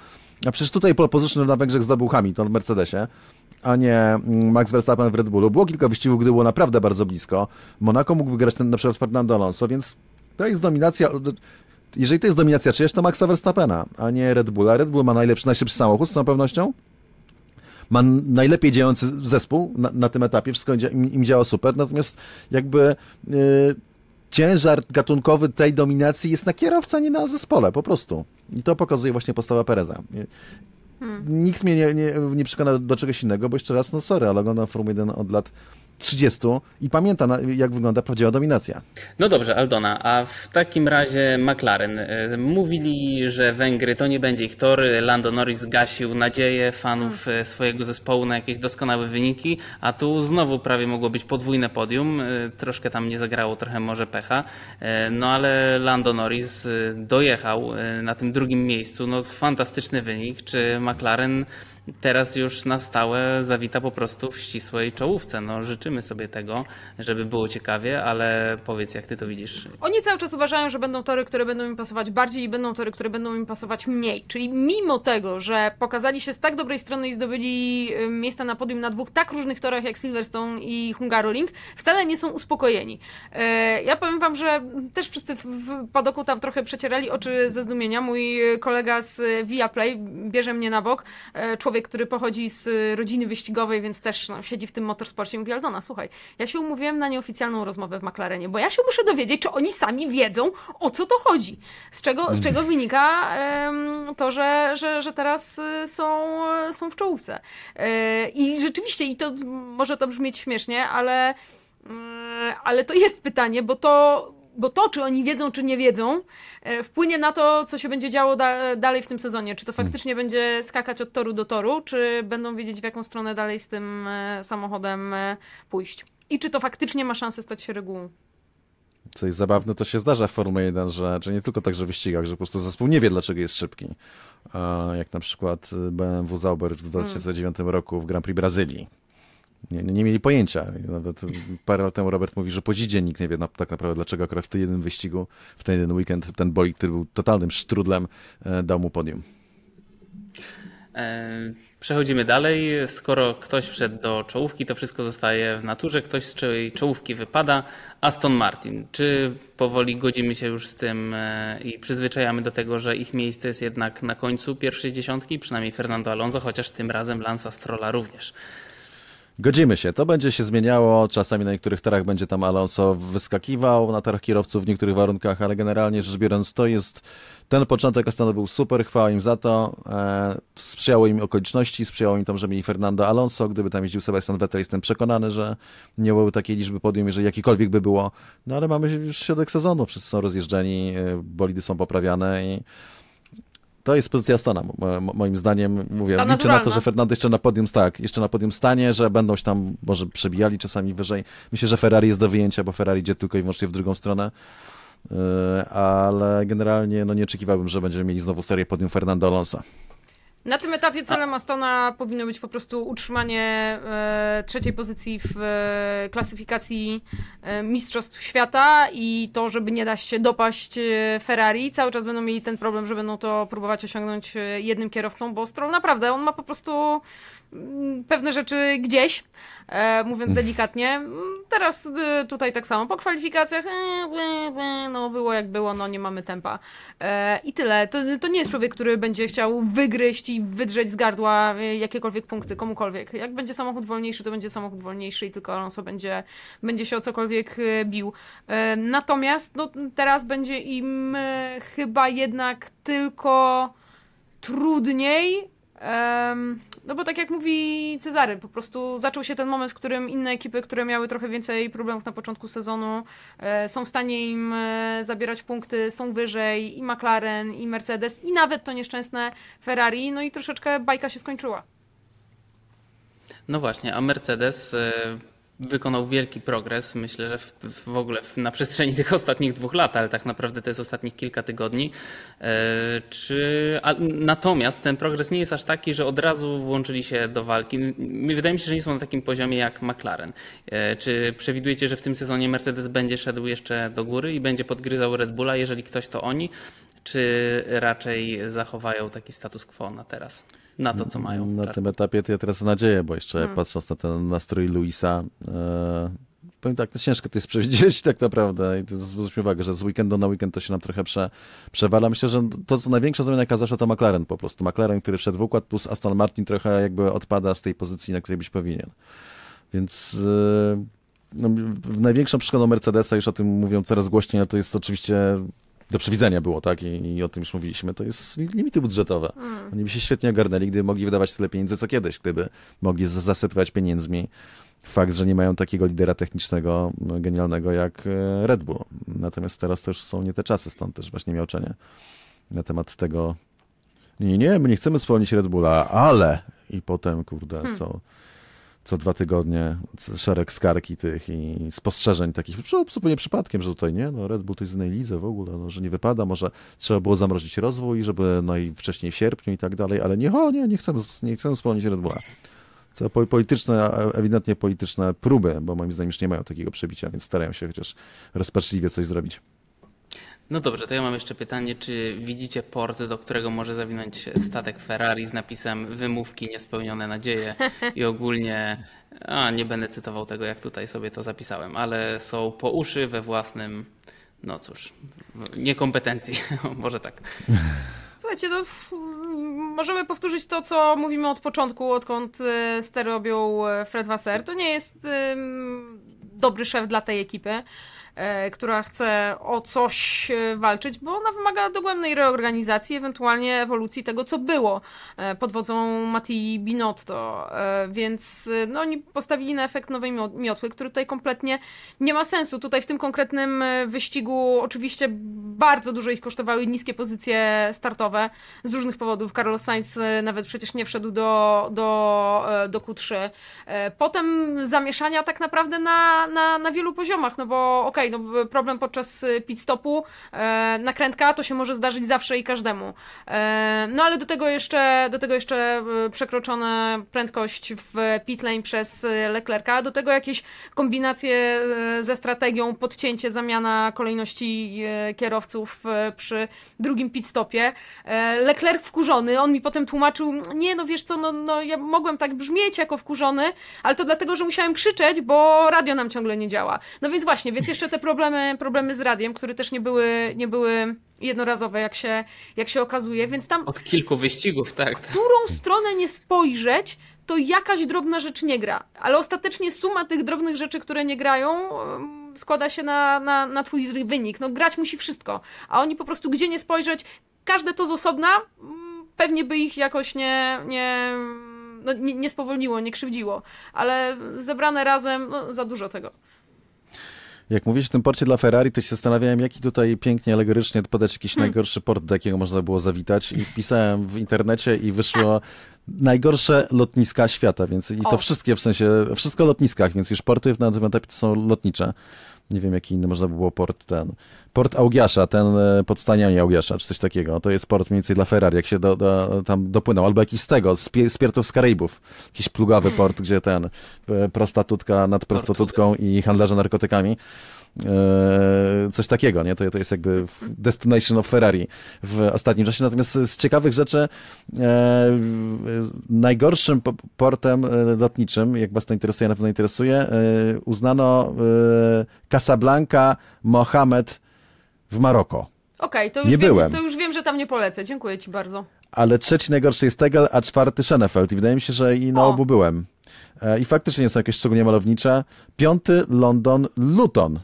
A przecież tutaj pole position na Węgrzech zdobył Hamilton w Mercedesie, a nie mm, Max Verstappen w Red Bullu. Było kilka wyścigów, gdy było naprawdę bardzo blisko. Monaco mógł wygrać na przykład Fernando Alonso, więc to jest dominacja. Jeżeli to jest dominacja czyjaś, to Maxa Verstappena, a nie Red Bulla. Red Bull ma najlepszy, najszybszy samochód z całą pewnością. Ma najlepiej działający zespół na, na tym etapie, wszystko im, im, działa super, natomiast jakby yy, ciężar gatunkowy tej dominacji jest na kierowca, nie na zespole, po prostu. I to pokazuje właśnie postawa Pereza. Nikt mnie nie, nie, nie przekona do czegoś innego, bo jeszcze raz, no sorry, ale oglądam Formułę 1 od lat 30 i pamięta, jak wygląda prawdziwa dominacja. No dobrze, Aldona, a w takim razie McLaren. E, mówili, że Węgry to nie będzie ich tor. Lando Norris zgasił nadzieję fanów e, swojego zespołu na jakieś doskonałe wyniki, a tu znowu prawie mogło być podwójne podium. E, troszkę tam nie zagrało, trochę może pecha. No ale Lando Norris dojechał na tym drugim miejscu. No fantastyczny wynik. Czy McLaren teraz już na stałe zawita po prostu w ścisłej czołówce. No, życzymy sobie tego, żeby było ciekawie, ale powiedz, jak ty to widzisz? Oni cały czas uważają, że będą tory, które będą im pasować bardziej i będą tory, które będą im pasować mniej. Czyli mimo tego, że pokazali się z tak dobrej strony i zdobyli y, miejsca na podium na dwóch tak różnych torach jak Silverstone i Hungaroring, wcale nie są uspokojeni. E, ja powiem wam, że też wszyscy w padoku tam trochę przecierali oczy ze zdumienia. Mój kolega z Viaplay bierze mnie na bok, e, człowiek człowiek, który pochodzi z y, rodziny wyścigowej, więc też no, siedzi w tym motorsporcie i mówi, Aldona, słuchaj, ja się umówiłem na nieoficjalną rozmowę w McLarenie, bo ja się muszę dowiedzieć, czy oni sami wiedzą, o co to chodzi. Z czego, z czego wynika um, to, że, że, że teraz y, są, są w czołówce. I rzeczywiście, i to może to brzmieć śmiesznie, ale, yy, ale to jest pytanie, bo to bo to, czy oni wiedzą, czy nie wiedzą, e, wpłynie na to, co się będzie działo da dalej w tym sezonie. Czy to hmm. faktycznie hmm. będzie skakać od toru do toru, czy będą wiedzieć, w jaką stronę dalej z tym e, samochodem e, pójść. I czy to faktycznie ma szansę stać się regułą. Co jest zabawne, to się zdarza w Formule 1, że, że nie tylko także w wyścigach, że po prostu zespół nie wie, dlaczego jest szybki. Jak na przykład BMW Zauber w 2009 hmm. roku w Grand Prix Brazylii nie, nie mieli pojęcia. Nawet parę lat temu Robert mówi, że po dzidzie nikt nie wie tak naprawdę, dlaczego akurat w tym jednym wyścigu, w ten jeden weekend, ten bolid, który był totalnym sztrudlem, e, dał mu podium. E, przechodzimy dalej. Skoro ktoś wszedł do czołówki, to wszystko zostaje w naturze. Ktoś z czołówki wypada. Aston Martin. Czy powoli godzimy się już z tym e, i przyzwyczajamy do tego, że ich miejsce jest jednak na końcu pierwszej dziesiątki, przynajmniej Fernando Alonso, chociaż tym razem Lansa Strolla również. Godzimy się. To będzie się zmieniało. Czasami na niektórych torach będzie tam Alonso wyskakiwał, na torach kierowców w niektórych warunkach, ale generalnie rzecz biorąc to jest ten początek Astana był super, chwała im za to. E, sprzyjało im okoliczności, sprzyjało im to, że mieli Fernando Alonso. Gdyby tam jeździł Sebastian Vettel, jestem przekonany, że nie byłoby takiej liczby podium, jeżeli jakikolwiek by było. No ale mamy już środek sezonu, wszyscy są rozjeżdżeni, e, bolidy są poprawiane i to jest pozycja Stana, moim zdaniem. Mówię, Ta liczę na to, że Fernando jeszcze na podium, tak, jeszcze na podium stanie, że będą się tam może przebijali czasami wyżej. Myślę, że Ferrari jest do wyjęcia, bo Ferrari idzie tylko i wyłącznie w drugą stronę. Yy, ale generalnie no nie oczekiwałbym, że będziemy mieli znowu serię podium Fernando Alonso. Na tym etapie celem Astona powinno być po prostu utrzymanie e, trzeciej pozycji w e, klasyfikacji e, Mistrzostw Świata i to, żeby nie dać się dopaść e, Ferrari. Cały czas będą mieli ten problem, że będą to próbować osiągnąć e, jednym kierowcą, bo Stroll naprawdę, on ma po prostu mm, pewne rzeczy gdzieś, e, mówiąc mm. delikatnie. Teraz e, tutaj tak samo po kwalifikacjach, no było jak było, no nie mamy tempa. I tyle. To, to nie jest człowiek, który będzie chciał wygryźć wydrzeć z gardła e, jakiekolwiek punkty komukolwiek. Jak będzie samochód wolniejszy, to będzie samochód wolniejszy i tylko Alonso będzie, będzie się o cokolwiek e, bił. Natomiast no, teraz będzie im chyba jednak tylko trudniej. No bo tak jak mówi Cezary, po prostu zaczął się ten moment, w którym inne ekipy, które miały trochę więcej problemów na początku sezonu, e, są w stanie im e, zabierać punkty, są wyżej i McLaren, i Mercedes, i nawet to nieszczęsne Ferrari, no i troszeczkę bajka się skończyła. No właśnie, a Mercedes e, wykonał wielki progres. Myślę, że w, w ogóle w, na przestrzeni tych ostatnich dwóch lat, ale tak naprawdę to jest ostatnich kilka tygodni. E, czy, a, natomiast ten progres nie jest aż taki, że od razu włączyli się do walki. Wydaje mi się, że nie są na takim poziomie jak McLaren. E, czy przewidujecie, że w tym sezonie Mercedes będzie szedł jeszcze do góry i będzie podgryzał Red Bulla? Jeżeli ktoś, to oni. Czy raczej zachowają taki status quo na teraz? Na to, co mają. Na tym etapie to ja teraz nadzieję, bo jeszcze hmm. patrząc na ten nastrój Luisa, e, powiem tak, no ciężko to jest przewidzieć tak naprawdę i to zwróćmy uwagę, że z weekendu na weekend to się nam trochę prze, przewala. Myślę, że to, co największa zmiana jaka zawsze to McLaren po prostu. McLaren, który wszedł w układ, plus Aston Martin trochę jakby odpada z tej pozycji, na której być powinien. Więc e, no, największą przeszkodą Mercedesa, już o tym mówią coraz głośniej, no to jest oczywiście do przewidzenia było, tak? I, I, o tym już mówiliśmy. To jest limity budżetowe. Mm. Oni by się świetnie ogarnęli, gdyby mogli wydawać tyle pieniędzy, co kiedyś, gdyby mogli zasypywać pieniędzmi fakt, że nie mają takiego lidera technicznego, no, genialnego jak e, Red Bull. Natomiast teraz to już są nie te czasy, stąd też właśnie miałczenie na temat tego nie, nie, nie, my nie chcemy spełnić Red Bulla, ale i potem, kurde, hmm. co co dwa tygodnie szereg skarg i tych i spostrzeżeń takich, zupełnie przypadkiem, że tutaj nie, no Red Bull to jest w innej lidze w ogóle, no, że nie wypada, może trzeba było zamrozić rozwój, żeby no i wcześniej w sierpniu i tak dalej, ale nie, o nie, nie chcemy, nie chcemy spełnić Red Bulla. Co polityczne, ewidentnie polityczne próby, bo moim zdaniem już nie mają takiego przebicia, więc starają się chociaż rozpaczliwie coś zrobić. No dobrze, to ja mam jeszcze pytanie, czy widzicie port, do którego może zawinąć statek Ferrari z napisem wymówki niespełnione nadzieje i ogólnie, a nie będę cytował tego, jak tutaj sobie to zapisałem, ale są po uszy we własnym, no cóż, niekompetencji, może tak. Słuchajcie, no, możemy powtórzyć to, co mówimy od początku, odkąd e, stery objął e, Fred Wasser. To nie jest dobry szef dla tej ekipy. E, która chce o coś e, walczyć, bo ona wymaga dogłębnej reorganizacji, ewentualnie ewolucji tego, co było e, pod wodzą Matti Binotto. Więc no, oni postawili na efekt nowej miotły, który tutaj kompletnie nie ma sensu. Tutaj w tym konkretnym wyścigu oczywiście bardzo dużo ich kosztowały niskie pozycje startowe z różnych powodów. Carlos Sainz nawet przecież nie wszedł do, do, do Q3. Potem zamieszania tak naprawdę na, na, na wielu poziomach, no bo okej, okay, okej, okay, no problem podczas y, pit stopu, e, nakrętka to się może zdarzyć zawsze i każdemu. E, no ale do tego jeszcze, do tego jeszcze y, przekroczona prędkość w pit lane przez Leclerca, do tego jakieś kombinacje y, ze strategią, podcięcie, zamiana kolejności e, kierowców e, przy drugim pit stopie. E, Leclerc wkurzony, on mi potem tłumaczył, nie no wiesz co, no, no ja mogłem tak brzmieć jako wkurzony, ale to dlatego, że musiałem krzyczeć, bo radio nam ciągle nie działa. No więc właśnie, więc jeszcze te problemy, problemy z radiem, które też nie były, nie były jednorazowe, jak się, jak się okazuje, więc tam... Od kilku wyścigów, tak. W którą stronę nie spojrzeć, to jakaś drobna rzecz nie gra. Ale ostatecznie suma tych drobnych rzeczy, które nie grają, składa się na, na, na twój wynik. No grać musi wszystko. A oni po prostu gdzie nie spojrzeć, każde to z osobna, pewnie by ich jakoś nie... nie no, nie, nie spowolniło, nie krzywdziło, ale zebrane razem, no, za dużo tego. Jak mówisz o tym porcie dla Ferrari, to się zastanawiałem, jaki tutaj pięknie, alegorycznie podać jakiś hmm. najgorszy port, do jakiego można było zawitać i wpisałem w internecie i wyszło najgorsze lotniska świata, więc i to o. wszystkie w sensie, wszystko lotniskach, więc już porty na tym etapie to są lotnicze nie wiem jaki inny można by było port ten. Port Augiasza, ten e, pod staniami Augiasza, czy coś takiego. To jest port mniej więcej dla Ferrari, jak się do, do, tam dopłynął. Albo jakiś z tego, z, z Piertów z Karaibów. Jakiś plugawy port, gdzie ten e, prostytutka nad prostytutką i handlarze narkotykami. E, coś takiego, nie? To, to jest jakby destination of Ferrari w ostatnim czasie. Natomiast z ciekawych rzeczy e, najgorszym portem e, lotniczym, jak was to interesuje, na pewno interesuje, uznano Casablanca Mohamed w Maroko. Okej, okay, to, już wiem, to już wiem, że tam nie polecę. Dziękuję ci bardzo. Ale trzeci najgorszy jest Tegel, a czwarty Schönefeld. I wydaje mi się, że i na o. obu byłem. I faktycznie nie są jakieś szczególnie malownicze. Piąty London Luton.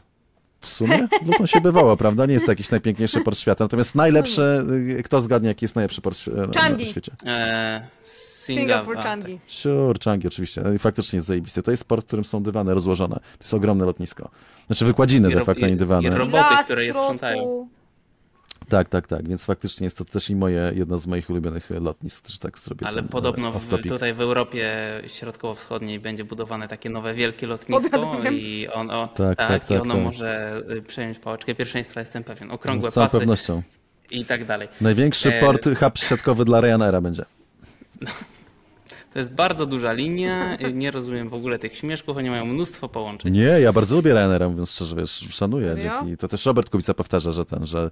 W sumie Luton się bywało, prawda? Nie jest to jakiś najpiękniejszy port świata. Natomiast najlepszy, kto zgadnie, jaki jest najlepszy port Changi. na świecie? Eee, Singapore Changi. Tak. Sure, Changi oczywiście. No I faktycznie jest zajebisty. To jest port, w którym są dywany rozłożone. To jest ogromne lotnisko. Znaczy wykładziny de facto, nie dywany. I roboty, które je sprzątają. Tak, tak, tak, więc faktycznie jest to też i moje, jedno z moich ulubionych lotnisk, że tak zrobię Ale ten, podobno e, w, off-topic. tutaj w Europie Środkowo-Wschodniej będzie budowane takie nowe wielkie lotnisko i, on, o, Tak, tak, tak, i tak, ono tak. może y, przejąć pałeczkę pierwszeństwa, jestem pewien. Okrągłe Z całą pasy pewnością. i tak dalej. Największy E, port, hub siatkowy dla Ryanaira będzie. To jest bardzo duża linia, nie rozumiem w ogóle tych śmieszków, oni mają mnóstwo połączeń. Nie, ja bardzo lubię Ryanaira, mówiąc szczerze, wiesz, szanuję. Dzięki. To też Robert Kubica powtarza, że ten, że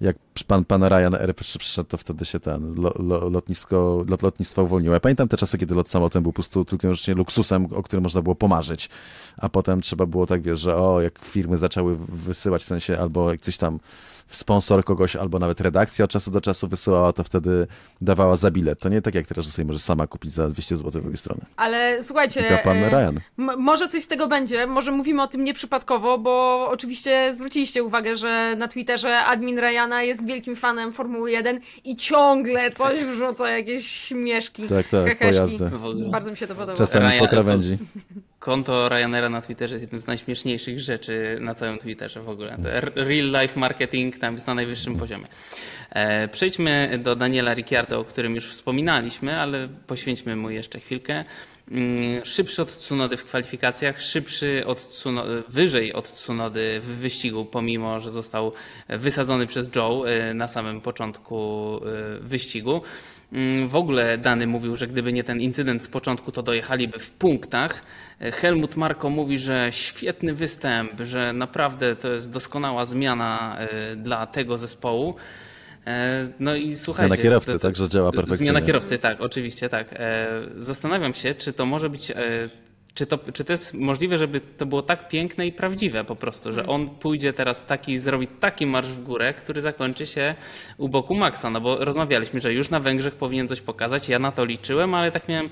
jak pan, pan Ryanair przy- przyszedł, to wtedy się ten lo, lo, lotnisko, lot, lotnictwo uwolniło. Ja pamiętam te czasy, kiedy lot samolotem był po prostu tylko i wyłącznie luksusem, o którym można było pomarzyć. A potem trzeba było tak, wiesz, że o, jak firmy zaczęły wysyłać, w sensie albo jak coś tam sponsor kogoś, albo nawet redakcja od czasu do czasu wysyłała, to wtedy dawała za bilet. To nie tak jak teraz, że sobie możesz sama kupić za 200 zł z drugiej strony. Ale słuchajcie, I to pan e, Ryan. może coś z tego będzie, może mówimy o tym nieprzypadkowo, bo oczywiście zwróciliście uwagę, że na Twitterze admin Ryana jest wielkim fanem Formuły 1 i ciągle coś wrzuca, jakieś śmieszki, Tak, tak, pojazdy. Bardzo mi się to podoba. Czasami Ryan- po krawędzi. Konto Ryanaira na Twitterze jest jednym z najśmieszniejszych rzeczy na całym Twitterze w ogóle. Real life marketing tam jest na najwyższym poziomie. E, Przejdźmy do Daniela Ricciardo, o którym już wspominaliśmy, ale poświęćmy mu jeszcze chwilkę. Mm, Szybszy od Tsunody w kwalifikacjach, szybszy od wyżej od Tsunody w wyścigu, pomimo że został wysadzony przez Joe e, na samym początku e, wyścigu. Mm, W ogóle Dany mówił, że gdyby nie ten incydent z początku, to dojechaliby w punktach. Helmut Marko mówi, że świetny występ, że naprawdę to jest doskonała zmiana e, dla tego zespołu. E, No i słuchajcie. Zmiana kierowcy, to- to- tak, że działa perfekcyjnie. Zmiana kierowcy, tak, oczywiście, tak. E, Zastanawiam się, czy to może być. Czy to, czy to jest możliwe, żeby to było tak piękne i prawdziwe po prostu, że on pójdzie teraz taki, zrobi taki marsz w górę, który zakończy się u boku Maxa, no bo rozmawialiśmy, że już na Węgrzech powinien coś pokazać, ja na to liczyłem, ale tak miałem,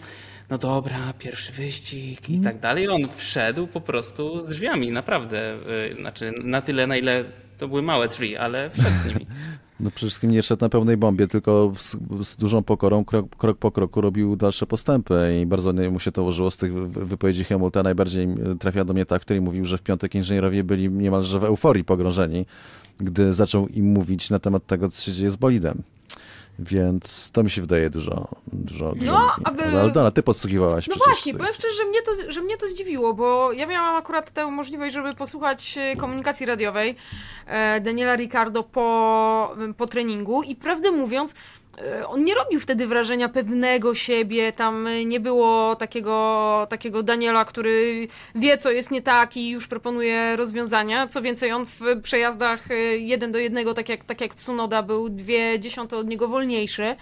no dobra, pierwszy wyścig i tak dalej. On wszedł po prostu z drzwiami, naprawdę. Y, Znaczy na tyle, na ile to były małe drzwi, ale wszedł z nimi. No przede wszystkim nie szedł na pełnej bombie, tylko z, z dużą pokorą, krok, krok po kroku robił dalsze postępy i bardzo mu się to ułożyło z tych wy- wypowiedzi Hamiltona. Najbardziej e, trafia do mnie ta, w której mówił, że w piątek inżynierowie byli niemalże w euforii pogrążeni, gdy zaczął im mówić na temat tego, co się dzieje z bolidem. Więc to mi się wydaje dużo, dużo, dużo No, aby- Ale Aldona, ty podsłuchiwałaś No właśnie, powiem szczerze, że mnie, to, że mnie to zdziwiło, bo ja miałam akurat tę możliwość, żeby posłuchać e, komunikacji radiowej e, Daniela Ricardo po, po treningu i prawdę mówiąc, on nie robił wtedy wrażenia pewnego siebie, tam e, nie było takiego, takiego Daniela, który wie, co jest nie tak i już proponuje rozwiązania. Co więcej, on w przejazdach e, jeden do jednego, tak jak, tak jak Tsunoda, był dwie dziesiąte od niego wolniejszy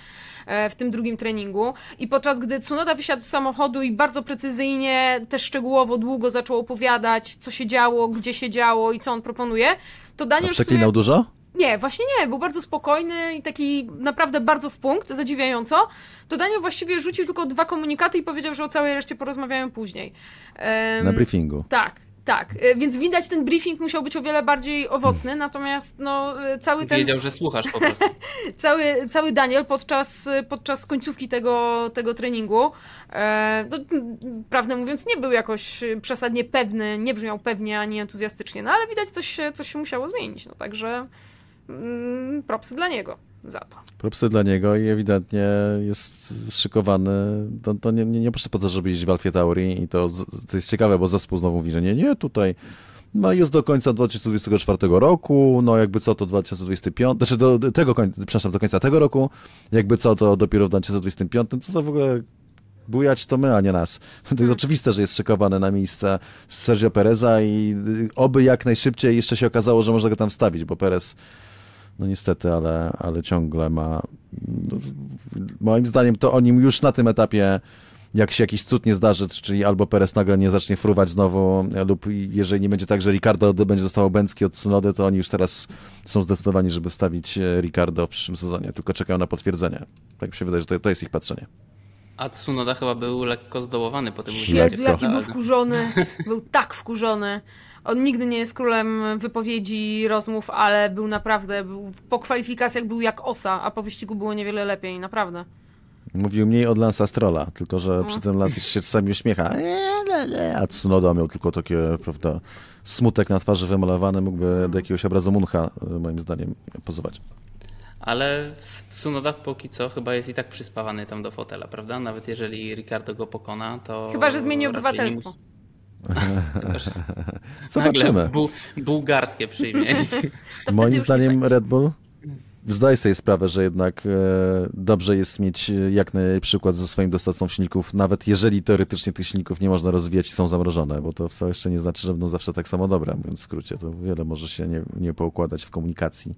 e, w tym drugim treningu. I podczas gdy Tsunoda wysiadł z samochodu i bardzo precyzyjnie, też szczegółowo, długo zaczął opowiadać, co się działo, gdzie się działo i co on proponuje, to A Daniel sumie... przeklinał dużo? Nie, właśnie nie, był bardzo spokojny i taki naprawdę bardzo w punkt, zadziwiająco. To Daniel właściwie rzucił tylko dwa komunikaty i powiedział, że o całej reszcie porozmawiają później. Em, Na briefingu. tak, tak. E, Więc widać, ten briefing musiał być o wiele bardziej owocny, natomiast no, e, cały ten Wiedział, że słuchasz po prostu. cały, cały Daniel podczas, podczas końcówki tego, tego treningu, e, to, m, prawdę mówiąc, nie był jakoś przesadnie pewny, nie brzmiał pewnie ani entuzjastycznie, no ale widać, coś się, coś się musiało zmienić. No także mm, propsy dla niego za to. propsy dla niego i ewidentnie jest szykowany. To, to nie, nie, nie proszę po to, żeby jeździć w Alfie Tauri i to, to jest ciekawe, bo zespół znowu mówi, że nie, nie, tutaj no jest do końca 2024 roku, no jakby co to 2025, znaczy do do tego końca, przepraszam, do końca tego roku, jakby co to dopiero w 2025, co za w ogóle bujać to my, a nie nas. To jest oczywiste, że jest szykowany na miejsce Sergio Pereza i y, oby jak najszybciej jeszcze się okazało, że można go tam wstawić, bo Perez no niestety, ale, ale ciągle ma. No, moim zdaniem to o nim już na tym etapie, jak się jakiś cud nie zdarzy, czyli albo Perez nagle nie zacznie fruwać znowu, lub jeżeli nie będzie tak, że Ricardo będzie dostawał bęcki od Tsunody, to oni już teraz są zdecydowani, żeby wstawić e, Ricardo w przyszłym sezonie, tylko czekają na potwierdzenie. Tak mi się wydaje, że to, to jest ich patrzenie. A Tsunoda chyba był lekko zdołowany po tym Jezu, jaki był wkurzony. Był tak wkurzony. On nigdy nie jest królem wypowiedzi, rozmów, ale był naprawdę, był, po kwalifikacjach był jak osa, a po wyścigu było niewiele lepiej, naprawdę. Mówił mniej od Lansa Strolla, tylko że przy tym Lance się czasami uśmiecha, "Nie, nie, nie", a Tsunoda miał tylko takie, prawda, smutek na twarzy wymalowany, mógłby do jakiegoś obrazu Muncha, moim zdaniem, pozować. ale w Tsunoda póki co chyba jest i tak przyspawany tam do fotela, prawda? Nawet jeżeli Ricardo go pokona, to... Chyba, że zmieni obywatelstwo. Zobaczymy. Bu- bułgarskie przyjmie. Moim zdaniem. Red Bull zdaje sobie sprawę, że jednak e, dobrze jest mieć e, jak najlepszy przykład ze swoim dostawcą silników, nawet jeżeli teoretycznie tych silników nie można rozwijać i są zamrożone, bo to wcale jeszcze nie znaczy, że będą zawsze tak samo dobre, mówiąc w skrócie. To wiele może się nie, nie poukładać w komunikacji,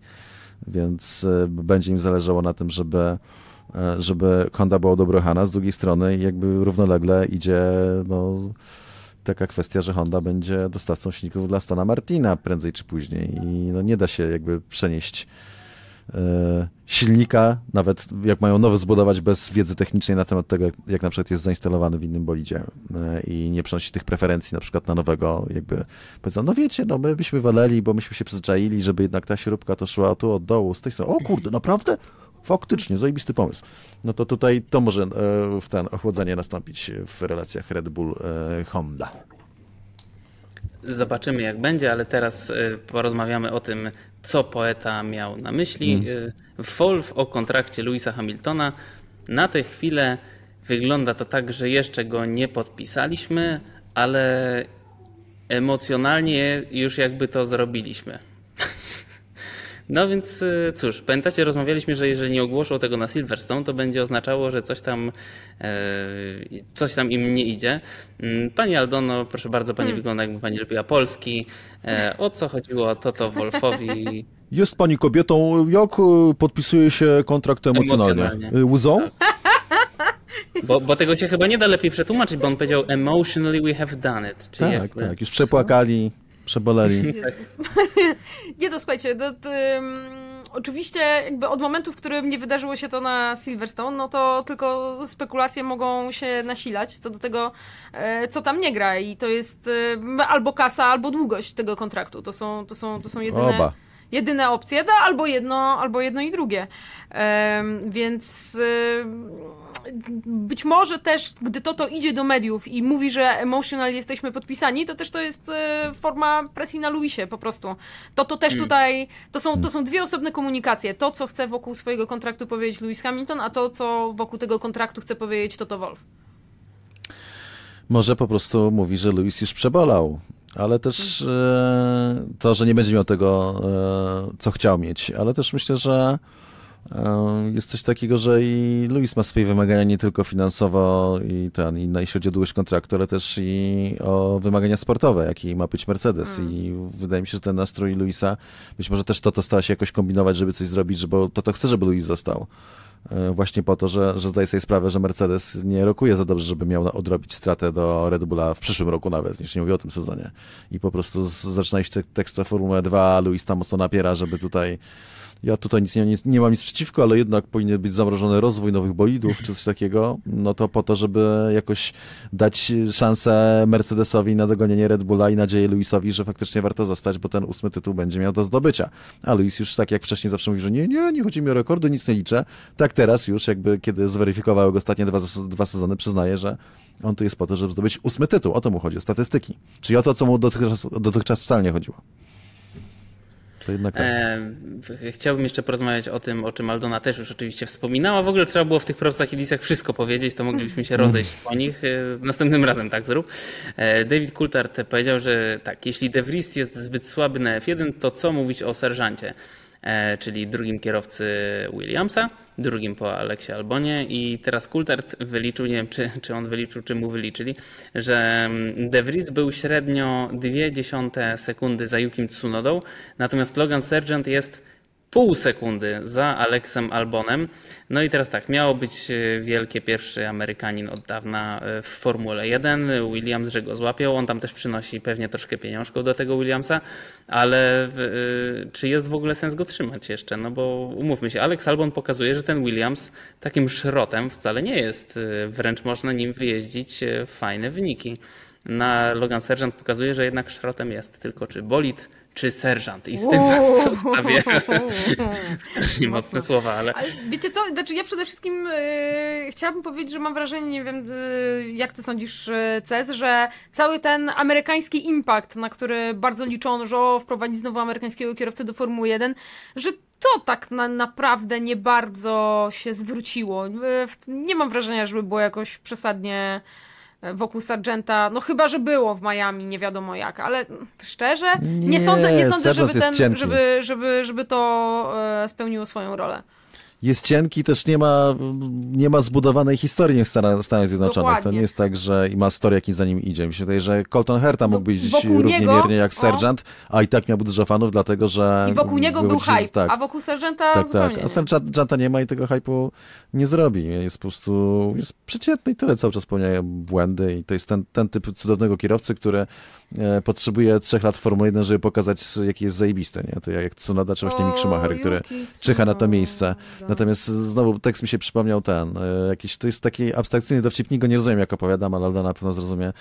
więc e, będzie im zależało na tym, żeby e, żeby Honda była dobrochana, z drugiej strony jakby równolegle idzie no, taka kwestia, że Honda będzie dostawcą silników dla Stona Martina prędzej czy później i no nie da się jakby przenieść e, silnika, nawet jak mają nowy zbudować bez wiedzy technicznej na temat tego, jak, jak na przykład jest zainstalowany w innym bolidzie e, i nie przenosić tych preferencji na przykład na nowego, jakby powiedzą, no wiecie, no my byśmy waleli, bo myśmy się przyzwyczaili, żeby jednak ta śrubka to szła tu od dołu, z tej strony, o kurde, naprawdę? Faktycznie, zajebisty pomysł. No to tutaj to może e, w ten ochłodzenie nastąpić w relacjach Red Bull-Honda. Zobaczymy jak będzie, ale teraz y, porozmawiamy o tym, co poeta miał na myśli. Y, Wolf o kontrakcie Louisa Hamiltona. Na tę chwilę wygląda to tak, że jeszcze go nie podpisaliśmy, ale emocjonalnie już jakby to zrobiliśmy. No więc y, cóż, pamiętacie, rozmawialiśmy, że jeżeli nie ogłoszą tego na Silverstone, to będzie oznaczało, że coś tam, e, coś tam im nie idzie. Mm, Pani Aldono, proszę bardzo, Pani wygląda jakby Pani lubiła Polski. E, O co chodziło Toto Wolfowi? Jest pani kobietą, jak e, podpisuje się kontrakt emocjonalnie? Emocjonalnie. Łzą? Bo, bo tego się chyba nie da lepiej przetłumaczyć, bo on powiedział emotionally we have done it. Czyli Tak, jakby- tak, już przepłakali, przeboleli. Jezus. Nie no, słuchajcie, to, to, ym, oczywiście jakby od momentu, w którym nie wydarzyło się to na Silverstone, no to tylko spekulacje mogą się nasilać co do tego, e, co tam nie gra i to jest e, albo kasa, albo długość tego kontraktu. To są, to są, to są jedyne... Oba. jedyne opcje, no, albo jedno, albo jedno i drugie. Em, więc em, być może też, gdy to to idzie do mediów i mówi, że emotional jesteśmy podpisani, to też to jest e, forma presji na Luisie po prostu. To to też tutaj, to są, to są dwie osobne komunikacje. To, co chce wokół swojego kontraktu powiedzieć Lewis Hamilton, a to, co wokół tego kontraktu chce powiedzieć Toto Wolff. Może po prostu mówi, że Luis już przebolał. Ale też e, to, że nie będzie miał tego, e, co chciał mieć. Ale też myślę, że jest coś takiego, że i Luis ma swoje wymagania nie tylko finansowo i ten, i na- jeśli chodzi o długość kontraktu, ale też i o wymagania sportowe, jaki ma być Mercedes. I wydaje mi się, że ten nastrój Luisa, być może też to, to stara się jakoś kombinować, żeby coś zrobić, bo to, to chce, żeby Luis został. E, Właśnie po to, że, że zdaje sobie sprawę, że Mercedes nie rokuje za dobrze, żeby miał odrobić stratę do Red Bulla w przyszłym roku nawet, już nie mówię o tym sezonie. I po prostu zaczyna iść te- tekst o Formułę 2, a Luis tam mocno napiera, żeby tutaj ja tutaj nic nie, nie, nie mam nic przeciwko, ale jednak powinien być zamrożony rozwój nowych bolidów czy coś takiego, no to po to, żeby jakoś dać szansę Mercedesowi na dogonienie Red Bulla i nadzieję Luisowi, że faktycznie warto zostać, bo ten ósmy tytuł będzie miał do zdobycia. A Luis już tak jak wcześniej zawsze mówi, że nie, nie, nie chodzi mi o rekordy, nic nie liczę. Tak teraz już jakby, kiedy zweryfikowały go ostatnie dwa, dwa sezony, przyznaje, że on tu jest po to, żeby zdobyć ósmy tytuł. O to mu chodzi, o statystyki. Czyli o to, co mu dotychczas, dotychczas wcale nie chodziło. To jednak tak. E, chciałbym jeszcze porozmawiać o tym, o czym Aldona też już oczywiście wspominała. W ogóle trzeba było w tych propsach i disach wszystko powiedzieć, to moglibyśmy się rozejść po nich. E, Następnym razem tak zrób. E, David Coulthard powiedział, że tak, jeśli De Vries jest zbyt słaby na F1, to co mówić o serżancie? E, czyli drugim kierowcy Williamsa, drugim po Aleksie Albonie. I teraz Coulthard wyliczył, nie wiem czy, czy on wyliczył, czy mu wyliczyli, że mm, De Vries był średnio 0,2 sekundy za Yukim Tsunodą, natomiast Logan Sargent jest pół sekundy za Aleksem Albonem. No i teraz tak, miało być e, wielkie pierwszy Amerykanin od dawna e, w Formule 1. Williams, że go złapiał. On tam też przynosi pewnie troszkę pieniążków do tego Williamsa, ale e, czy jest w ogóle sens go trzymać jeszcze? No bo umówmy się, Alex Albon pokazuje, że ten Williams takim szrotem wcale nie jest. Wręcz można nim wyjeździć fajne wyniki. Na Logan Sergeant pokazuje, że jednak szrotem jest. Tylko czy bolid, czy sergeant. I z tym was zostawię. Strasznie mocne słowa, ale Ale wiecie co, znaczy ja przede wszystkim yy, chciałabym powiedzieć, że mam wrażenie, nie wiem yy, jak ty sądzisz yy, Cez, że cały ten amerykański impact, na który bardzo liczono, że o, wprowadzi znowu amerykańskiego kierowcę do Formuły 1, że to tak na, naprawdę nie bardzo się zwróciło. W- Nie mam wrażenia, żeby było jakoś przesadnie wokół Sargenta, no chyba, że było w Miami, nie wiadomo jak, ale szczerze, nie, Nie, sądzę, nie sądzę żeby, ten, cienki. żeby, żeby, żeby to e, spełniło swoją rolę. Jest cienki, też nie ma, nie ma zbudowanej historii w Stanach Zjednoczonych. To Dokładnie. nie jest tak, że i ma story, jaki za nim idzie. Się wydaje, że Colton Herta mógł być wokół równie niego- miernie jak o. Sergeant, a i tak miał dużo fanów, dlatego że... I wokół niego był hype, Tak, a wokół Sargenta tak, zupełnie tak. A nie. Sergeanta nie ma i tego hype'u nie zrobi. Jest po prostu jest przeciętny i tyle, cały czas popełnia błędy i to jest ten, ten typ cudownego kierowcy, który potrzebuje trzech lat Formuły 1, żeby pokazać, jaki jest zajebisty, nie? To jak Tsunoda czy właśnie Mick Schumacher, który czyha na to miejsce. Natomiast znowu tekst mi się przypomniał ten, e, jakiś, to jest taki abstrakcyjny dowcipnik, go nie rozumiem jak opowiadam, ale Alda na pewno zrozumie,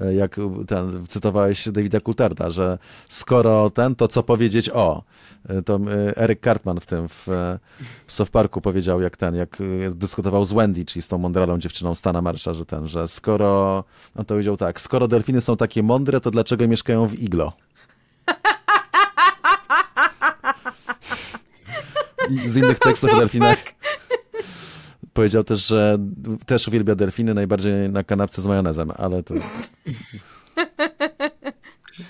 e, jak ten, cytowałeś Davida Coultharda, że skoro ten, to co powiedzieć o. E, To e, Eric Cartman w tym, w, e, w South Parku powiedział, jak ten, jak e, dyskutował z Wendy, czyli z tą mądralą dziewczyną Stana Marsza, że ten, że skoro, on to powiedział tak, skoro delfiny są takie mądre, to dlaczego mieszkają w iglo? I z innych tekstów o delfinach powiedział też, że też uwielbia delfiny, najbardziej na kanapce z majonezem, ale to...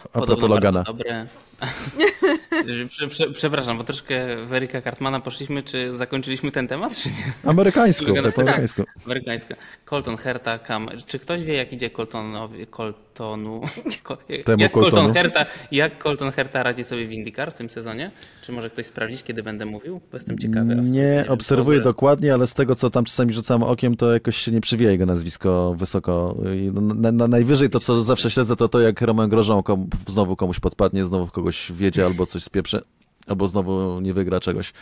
A propos Podobno Logana. bardzo dobre. Prze, prze, przepraszam, bo troszkę w Erika Cartmana poszliśmy. Czy zakończyliśmy ten temat, czy nie? Amerykańską, Logana tak tak. amerykańsku. Amerykańska. Colton Herta, Cam. Czy ktoś wie, jak idzie Coltonowi, Coltonu? Jak? Colton Herta, jak Colton Herta radzi sobie w IndyCar w tym sezonie? Czy może ktoś sprawdzić, kiedy będę mówił? Bo jestem ciekawy. Nie wiem, obserwuję w ogóle. dokładnie, ale z tego, co tam czasami rzucam okiem, to jakoś się nie przywija jego nazwisko wysoko. I Na, na, najwyżej to, co zawsze śledzę, to to, jak Roman Grożą kom, znowu komuś podpadnie, znowu kogoś wiedzie albo coś spieprzy, albo znowu nie wygra czegoś.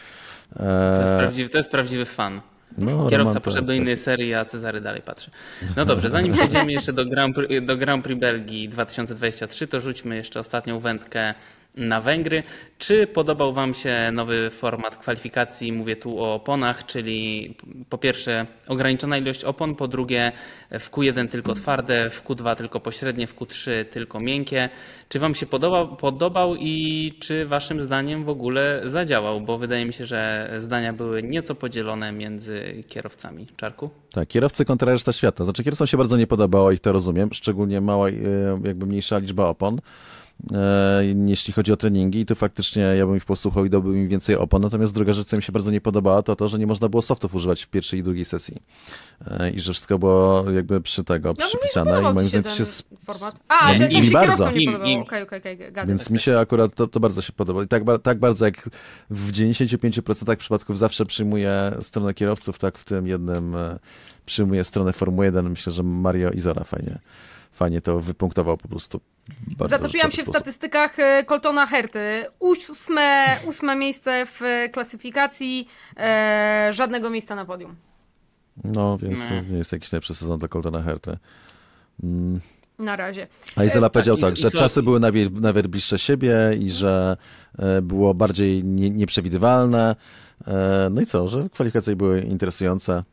To jest Eee, prawdziwy, to jest prawdziwy fan. No, Kierowca poszedł do innej serii, a Cezary dalej patrzy. No dobrze, zanim przejdziemy jeszcze do Grand, Prix, do Grand Prix Belgii 2023, to rzućmy jeszcze ostatnią wędkę na Węgry. Czy podobał Wam się nowy format kwalifikacji? Mówię tu o oponach, czyli po pierwsze ograniczona ilość opon, po drugie w Q1 tylko twarde, w Q2 tylko pośrednie, w Q3 tylko miękkie. Czy Wam się podobał, podobał i czy Waszym zdaniem w ogóle zadziałał? Bo wydaje mi się, że zdania były nieco podzielone między kierowcami. Czarku? Tak, kierowcy kontra reszta świata. Znaczy kierowcom się bardzo nie podobało i to rozumiem, szczególnie mała, e, jakby mniejsza liczba opon, jeśli chodzi o treningi i tu faktycznie ja bym ich posłuchał i dałbym im więcej opon, natomiast druga rzecz, co mi się bardzo nie podobała, to to, że nie można było softów używać w pierwszej i drugiej sesji E, i że wszystko było jakby przy tego, Ja przypisane i moim zdaniem się format. A, No, że im się bardzo. nie Im, podobało. im. Okej, okej, okej, gadam. Więc mi się akurat to, to bardzo się podoba. I tak, tak bardzo jak w 95% przypadków zawsze przyjmuję stronę kierowców, tak w tym jednym e, przyjmuję stronę Formuły 1. Myślę, że Mario Izora fajnie, fajnie to wypunktował po prostu. Bardzo Zatopiłam się w statystykach e, Coltona Herty. Ósme, ósme miejsce w klasyfikacji, e, żadnego miejsca na podium. No, więc to Nie. nie jest jakiś lepszy sezon dla Coltona Herty. Mm. Na razie. A Izola E, powiedział i- tak, i że co- czasy były nawet, nawet bliższe siebie i że e, było bardziej nie, nieprzewidywalne. E, no i co, że kwalifikacje były interesujące.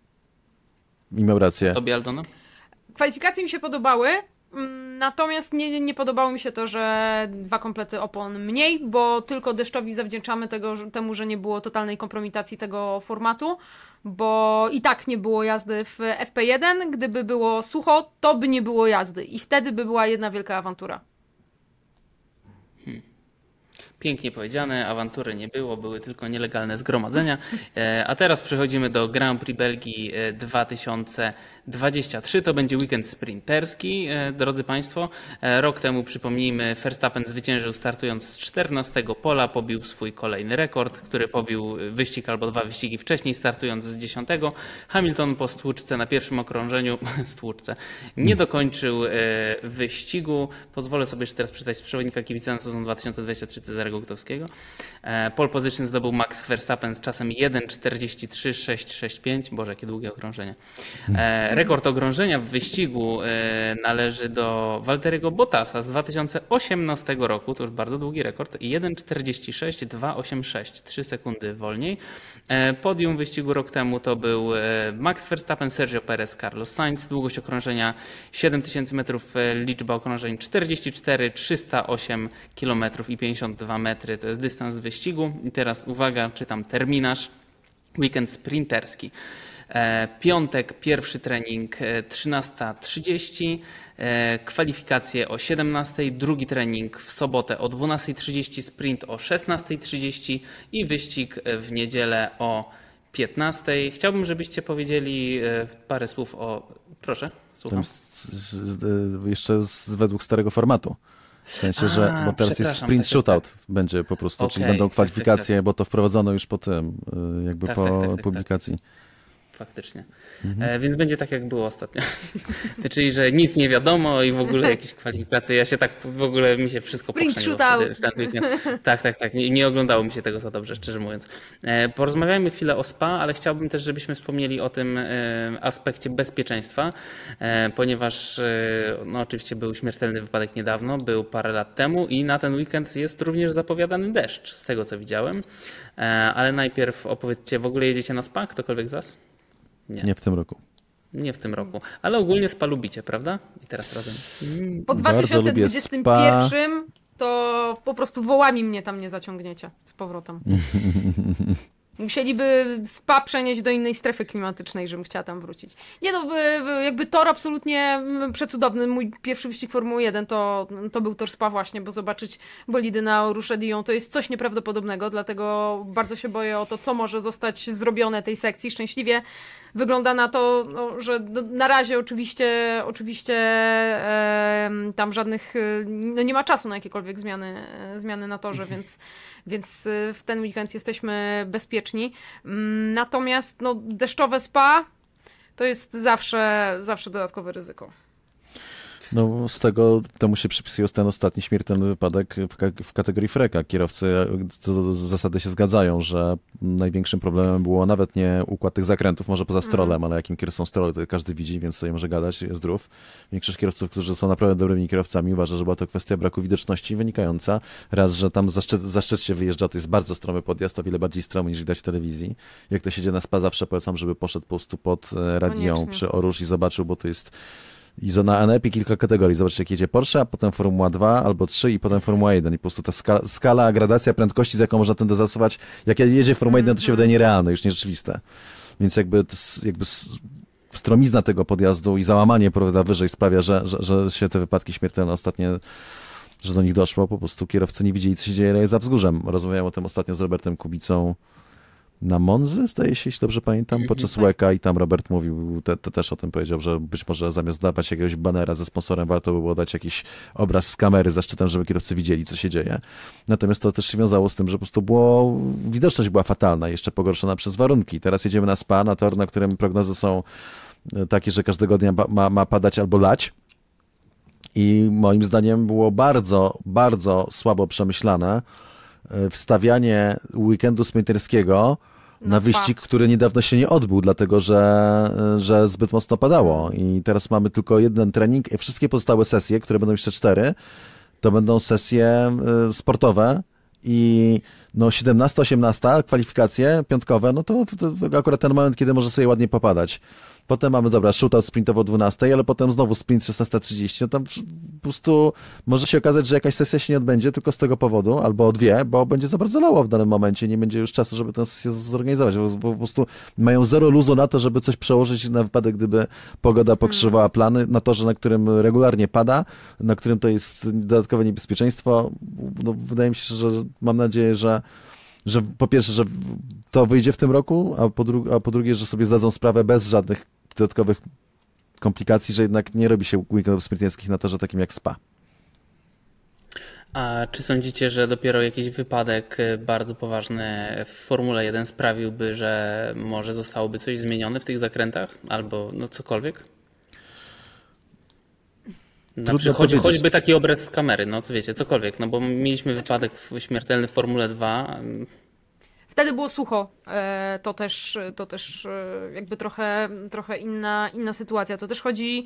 I miał rację. Tobie Aldona? Kwalifikacje mi się podobały, natomiast nie, nie podobało mi się to, że dwa komplety opon mniej, bo tylko deszczowi zawdzięczamy tego, temu, że nie było totalnej kompromitacji tego formatu, bo i tak nie było jazdy w FP1. Gdyby było sucho, to by nie było jazdy i wtedy by była jedna wielka awantura. Pięknie powiedziane, awantury nie było, były tylko nielegalne zgromadzenia. E, A teraz przechodzimy do Grand Prix Belgii e, 2023. To będzie weekend sprinterski, e, drodzy Państwo. E, Rok temu, przypomnijmy, Verstappen zwyciężył startując z 14 pola, pobił swój kolejny rekord, który pobił wyścig albo dwa wyścigi wcześniej, startując z 10. Hamilton po stłuczce na pierwszym okrążeniu, stłuczce, nie dokończył e, wyścigu. Pozwolę sobie jeszcze teraz przeczytać z przewodnika kibica na sezon 2023 Cezarego Bogdowskiego. E, pole position zdobył Max Verstappen z czasem 1.43.665. Boże, jakie długie okrążenie. E, rekord okrążenia w wyścigu e, należy do Walteriego Bottasa z 2018 roku. To już bardzo długi rekord. 1.46.286. 3 sekundy wolniej. Podium wyścigu rok temu to był Max Verstappen, Sergio Perez, Carlos Sainz. Długość okrążenia 7000 metrów, liczba okrążeń 44, 308 km i 52 metry. To jest dystans wyścigu. I teraz uwaga, czytam terminarz. Weekend sprinterski. E, piątek, pierwszy trening 13.30, e, e, kwalifikacje o 17.00, drugi trening w sobotę o 12.30, sprint o 16.30 i wyścig w niedzielę o 15.00. Chciałbym, żebyście powiedzieli parę słów o. Proszę, słucham. Jeszcze z, według starego formatu. W sensie, że bo teraz jest sprint tak, shootout tak, tak. będzie po prostu, okay, czyli będą tak, kwalifikacje, tak, tak, bo to wprowadzono już po tym, y, jakby po publikacji faktycznie. Mhm. E, więc będzie tak, jak było ostatnio. Czyli, że nic nie wiadomo i w ogóle jakieś kwalifikacje. Ja się tak w ogóle mi się wszystko Sprint shootout. Tak, tak, tak. Nie, nie, oglądało mi się tego za dobrze, szczerze mówiąc. E, porozmawiajmy chwilę o SPA, ale chciałbym też, żebyśmy wspomnieli o tym e, aspekcie bezpieczeństwa, e, ponieważ e, no, oczywiście był śmiertelny wypadek niedawno, był parę lat temu i na ten weekend jest również zapowiadany deszcz, z tego co widziałem. E, ale najpierw opowiedzcie, w ogóle jedziecie na SPA? Ktokolwiek z Was? Nie. Nie w tym roku. Nie w tym roku. Ale ogólnie spa lubicie, prawda? I teraz razem. Po 2021 to po prostu wołami mnie tam nie zaciągniecie z powrotem. Musieliby spa przenieść do innej strefy klimatycznej, żebym chciała tam wrócić. Nie no, jakby tor absolutnie przecudowny. Mój pierwszy wyścig Formuły 1 to, to był tor spa właśnie, bo zobaczyć bolidy na Rushedion to jest coś nieprawdopodobnego, dlatego bardzo się boję o to, co może zostać zrobione tej sekcji. Szczęśliwie wygląda na to, no, że na razie oczywiście, oczywiście e, tam żadnych, no nie ma czasu na jakiekolwiek zmiany, zmiany na torze, więc, więc w ten weekend jesteśmy bezpieczni. Mm, natomiast no, deszczowe spa to jest zawsze, zawsze dodatkowe ryzyko. No z tego temu się przypisuje ten ostatni śmiertelny wypadek w, w kategorii freka. Kierowcy co do zasady się zgadzają, że największym problemem było nawet nie układ tych zakrętów, może poza strolem, mm. ale jakim kierowcą stroły, to każdy widzi, więc sobie może gadać, jest zdrów. Większość kierowców, którzy są naprawdę dobrymi kierowcami, uważa, że była to kwestia braku widoczności wynikająca. Raz, że tam za szczyt, za szczyt się wyjeżdża, to jest bardzo stromy podjazd, o wiele bardziej stromy niż widać w telewizji. Jak to się dzieje na spa, zawsze polecam, żeby poszedł po prostu pod e, radią przy Orusz i zobaczył, bo to jest i na ANEP kilka kategorii. Zobaczcie, jak jedzie Porsche, a potem Formuła 2 albo 3 i potem Formuła 1. I po prostu ta skala, skala gradacja prędkości, z jaką można ten zastosować, jak jedzie Formuła 1, to się wydaje nierealne, już nierzeczywiste. Więc jakby, jakby stromizna tego podjazdu i załamanie prawda, wyżej sprawia, że, że, że się te wypadki śmiertelne ostatnie że do nich doszło, po prostu kierowcy nie widzieli, co się dzieje za wzgórzem. Rozmawiałem o tym ostatnio z Robertem Kubicą, na Monzy, zdaje się, jeśli dobrze pamiętam, mhm, podczas tak. Łeka i tam Robert mówił, te, te też o tym powiedział, że być może zamiast dawać jakiegoś banera ze sponsorem, warto by było dać jakiś obraz z kamery za szczytem, żeby kierowcy widzieli, co się dzieje. Natomiast to też się wiązało z tym, że po prostu było, widoczność była fatalna, jeszcze pogorszona przez warunki. Teraz jedziemy na SPA, na tor, na którym prognozy są e, takie, że każdego dnia ma, ma padać albo lać. I moim zdaniem było bardzo, bardzo słabo przemyślane, wstawianie weekendu sprinterskiego na, na wyścig, który niedawno się nie odbył, dlatego że, e, że zbyt mocno padało. I teraz mamy tylko jeden trening. Wszystkie pozostałe sesje, które będą jeszcze cztery, to będą sesje e, sportowe i no 17-18 kwalifikacje piątkowe, no to, to akurat ten moment, kiedy może sobie ładnie popadać. Potem mamy, dobra, shootout sprintowo o 12, ale potem znowu sprint 16.30. No tam po prostu może się okazać, że jakaś sesja się nie odbędzie tylko z tego powodu, albo dwie, bo będzie za bardzo lało w danym momencie, nie będzie już czasu, żeby tę sesję zorganizować. Bo, po prostu mają zero luzu na to, żeby coś przełożyć na wypadek, gdyby pogoda pokrzywała plany, na torze, na którym regularnie pada, na którym to jest dodatkowe niebezpieczeństwo. No, wydaje mi się, że mam nadzieję, że że po pierwsze, że to wyjdzie w tym roku, a po, a po drugie, że sobie zdadzą sprawę bez żadnych dodatkowych komplikacji, że jednak nie robi się weekendów sprinterskich na torze takim jak SPA. A czy sądzicie, że dopiero jakiś wypadek y, bardzo poważny w Formule 1 sprawiłby, że może zostałoby coś zmienione w tych zakrętach albo no cokolwiek? Przykład, choć, choćby taki obraz z kamery, no co wiecie, cokolwiek, no bo mieliśmy wypadek śmiertelny w Formule 2. Wtedy było sucho. E, To też, to też e, jakby trochę, trochę inna, inna sytuacja. To też chodzi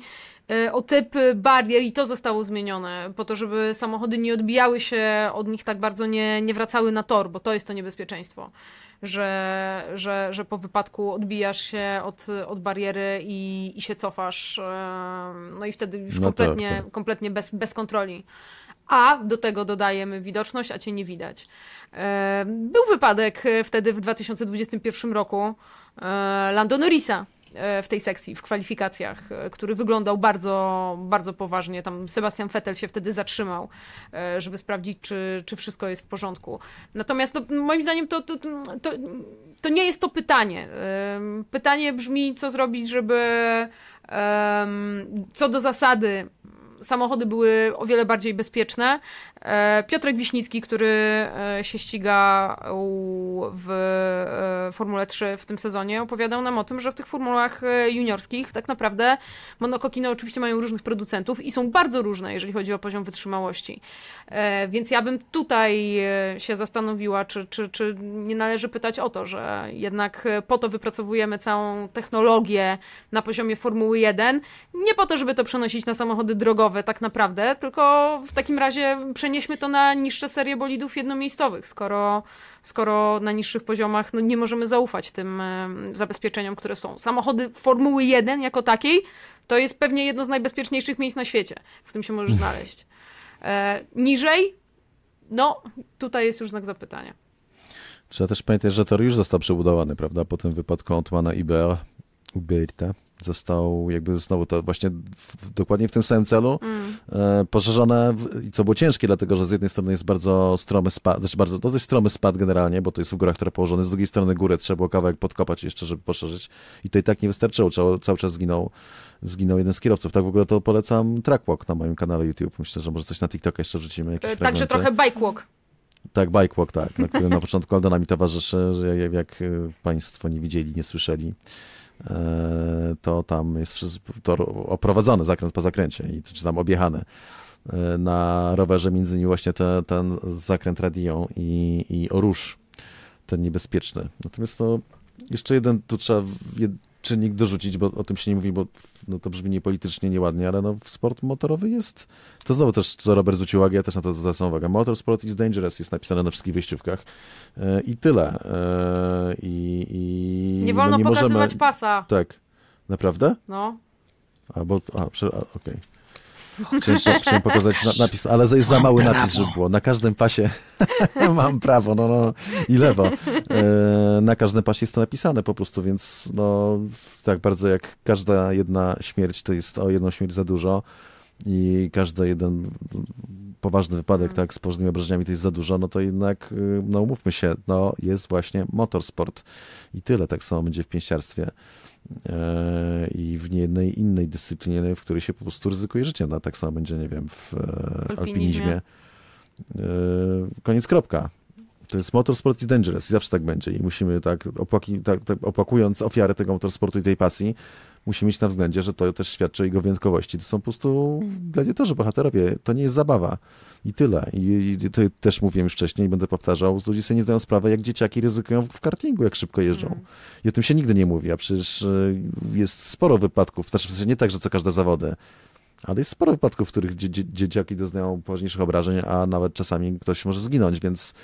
e, o typ barier i to zostało zmienione po to, żeby samochody nie odbijały się od nich tak bardzo, nie, nie wracały na tor, bo to jest to niebezpieczeństwo. Że, że, że po wypadku odbijasz się od, od bariery i, i się cofasz. No i wtedy już No tak, kompletnie, tak. kompletnie bez, bez kontroli. A do tego dodajemy widoczność, a cię nie widać. E, Był wypadek e, wtedy w 2021 roku e, Lando Norrisa w tej sekcji, w kwalifikacjach, który wyglądał bardzo, bardzo poważnie. Tam Sebastian Vettel się wtedy zatrzymał, żeby sprawdzić, czy, czy wszystko jest w porządku. Natomiast no, moim zdaniem to, to, to, to nie jest to pytanie. Pytanie brzmi, co zrobić, żeby co do zasady samochody były o wiele bardziej bezpieczne. E, Piotrek Wiśnicki, który e, się ściga u- w e, Formule 3 w tym sezonie, opowiadał nam o tym, że w tych formułach juniorskich tak naprawdę monokokiny oczywiście mają różnych producentów i są bardzo różne, jeżeli chodzi o poziom wytrzymałości. Więc ja bym tutaj się zastanowiła, czy, czy, czy nie należy pytać o to, że jednak po to wypracowujemy całą technologię na poziomie Formuły 1, nie po to, żeby to przenosić na samochody drogowe tak naprawdę, tylko w takim razie przenieśmy to na niższe serie bolidów jednomiejscowych, skoro, skoro na niższych poziomach no, nie możemy zaufać tym zabezpieczeniom, które są. Samochody Formuły 1 jako takiej to jest pewnie jedno z najbezpieczniejszych miejsc na świecie, w którym się możesz znaleźć. E, niżej, no tutaj jest już znak zapytania. Trzeba też pamiętać, że tor już został przebudowany, prawda? Po tym wypadku Antwana Iber, Uberta został jakby znowu to właśnie w, dokładnie w tym samym celu e, poszerzone, w, i co było ciężkie, dlatego że z jednej strony jest bardzo stromy spad, znaczy bardzo, to jest stromy spad generalnie, bo to jest w górach, które położone, z drugiej strony górę trzeba było kawałek podkopać jeszcze, żeby poszerzyć i to i tak nie wystarczyło, cały, cały czas zginął, zginął jeden z kierowców. Tak w ogóle to polecam Trackwalk na moim kanale YouTube. Myślę, że może coś na TikToka jeszcze wrzucimy. Jakieś E, Także fragmenty. trochę bike walk. Tak, bikewalk, tak, na którym na początku Aldona mi towarzyszy, że jak, jak Państwo nie widzieli, nie słyszeli, to tam jest to oprowadzony zakręt po zakręcie, czy tam objechane e, na rowerze, między innymi właśnie te, ten zakręt radią i, i orusz, ten niebezpieczny. Natomiast to jeszcze jeden, tu trzeba czynnik dorzucić, bo o tym się nie mówi, bo no, to brzmi niepolitycznie, nieładnie, ale no, sport motorowy jest to znowu też, co Robert zwrócił uwagę, ja też na to zwracam uwagę. Motorsport is dangerous jest napisane na wszystkich wyjściówkach. E, I tyle. E, I, i Nie wolno no, nie pokazywać możemy... pasa. Tak. Naprawdę? No. A, bo, a, okej. Chciałem, chciałem pokazać na, napis, ale jest za mały napis, żeby było. Na każdym pasie mam prawo, no, no i lewo. E, na każdym pasie jest to napisane po prostu, więc no tak bardzo jak każda jedna śmierć, to jest o jedną śmierć za dużo i każdy jeden poważny wypadek, tak, z poważnymi obrażeniami to jest za dużo, no to jednak, y, no umówmy się, no jest właśnie motorsport i tyle, tak samo będzie w pięściarstwie i w niejednej innej dyscyplinie, w której się po prostu ryzykuje życie, no tak samo będzie, nie wiem, w e, Alpinizmie. alpinizmie. E, Koniec, kropka. To jest motorsport is dangerous i zawsze tak będzie i musimy tak, opłaki, tak, tak opłakując ofiarę tego motorsportu i tej pasji, musimy mieć na względzie, że to też świadczy o jego wyjątkowości. To są po prostu gladiatorzy, bohaterowie. To nie jest zabawa. I tyle. I, i to też mówiłem już wcześniej i będę powtarzał. Ludzie sobie nie zdają sprawy, jak dzieciaki ryzykują w kartingu, jak szybko jeżdżą. I o tym się nigdy nie mówi, a przecież y, jest sporo wypadków. Znaczy w sensie nie tak, że co każde zawody. Ale jest sporo wypadków, w których dzie- dzie- dzieciaki doznają poważniejszych obrażeń, a nawet czasami ktoś może zginąć, więc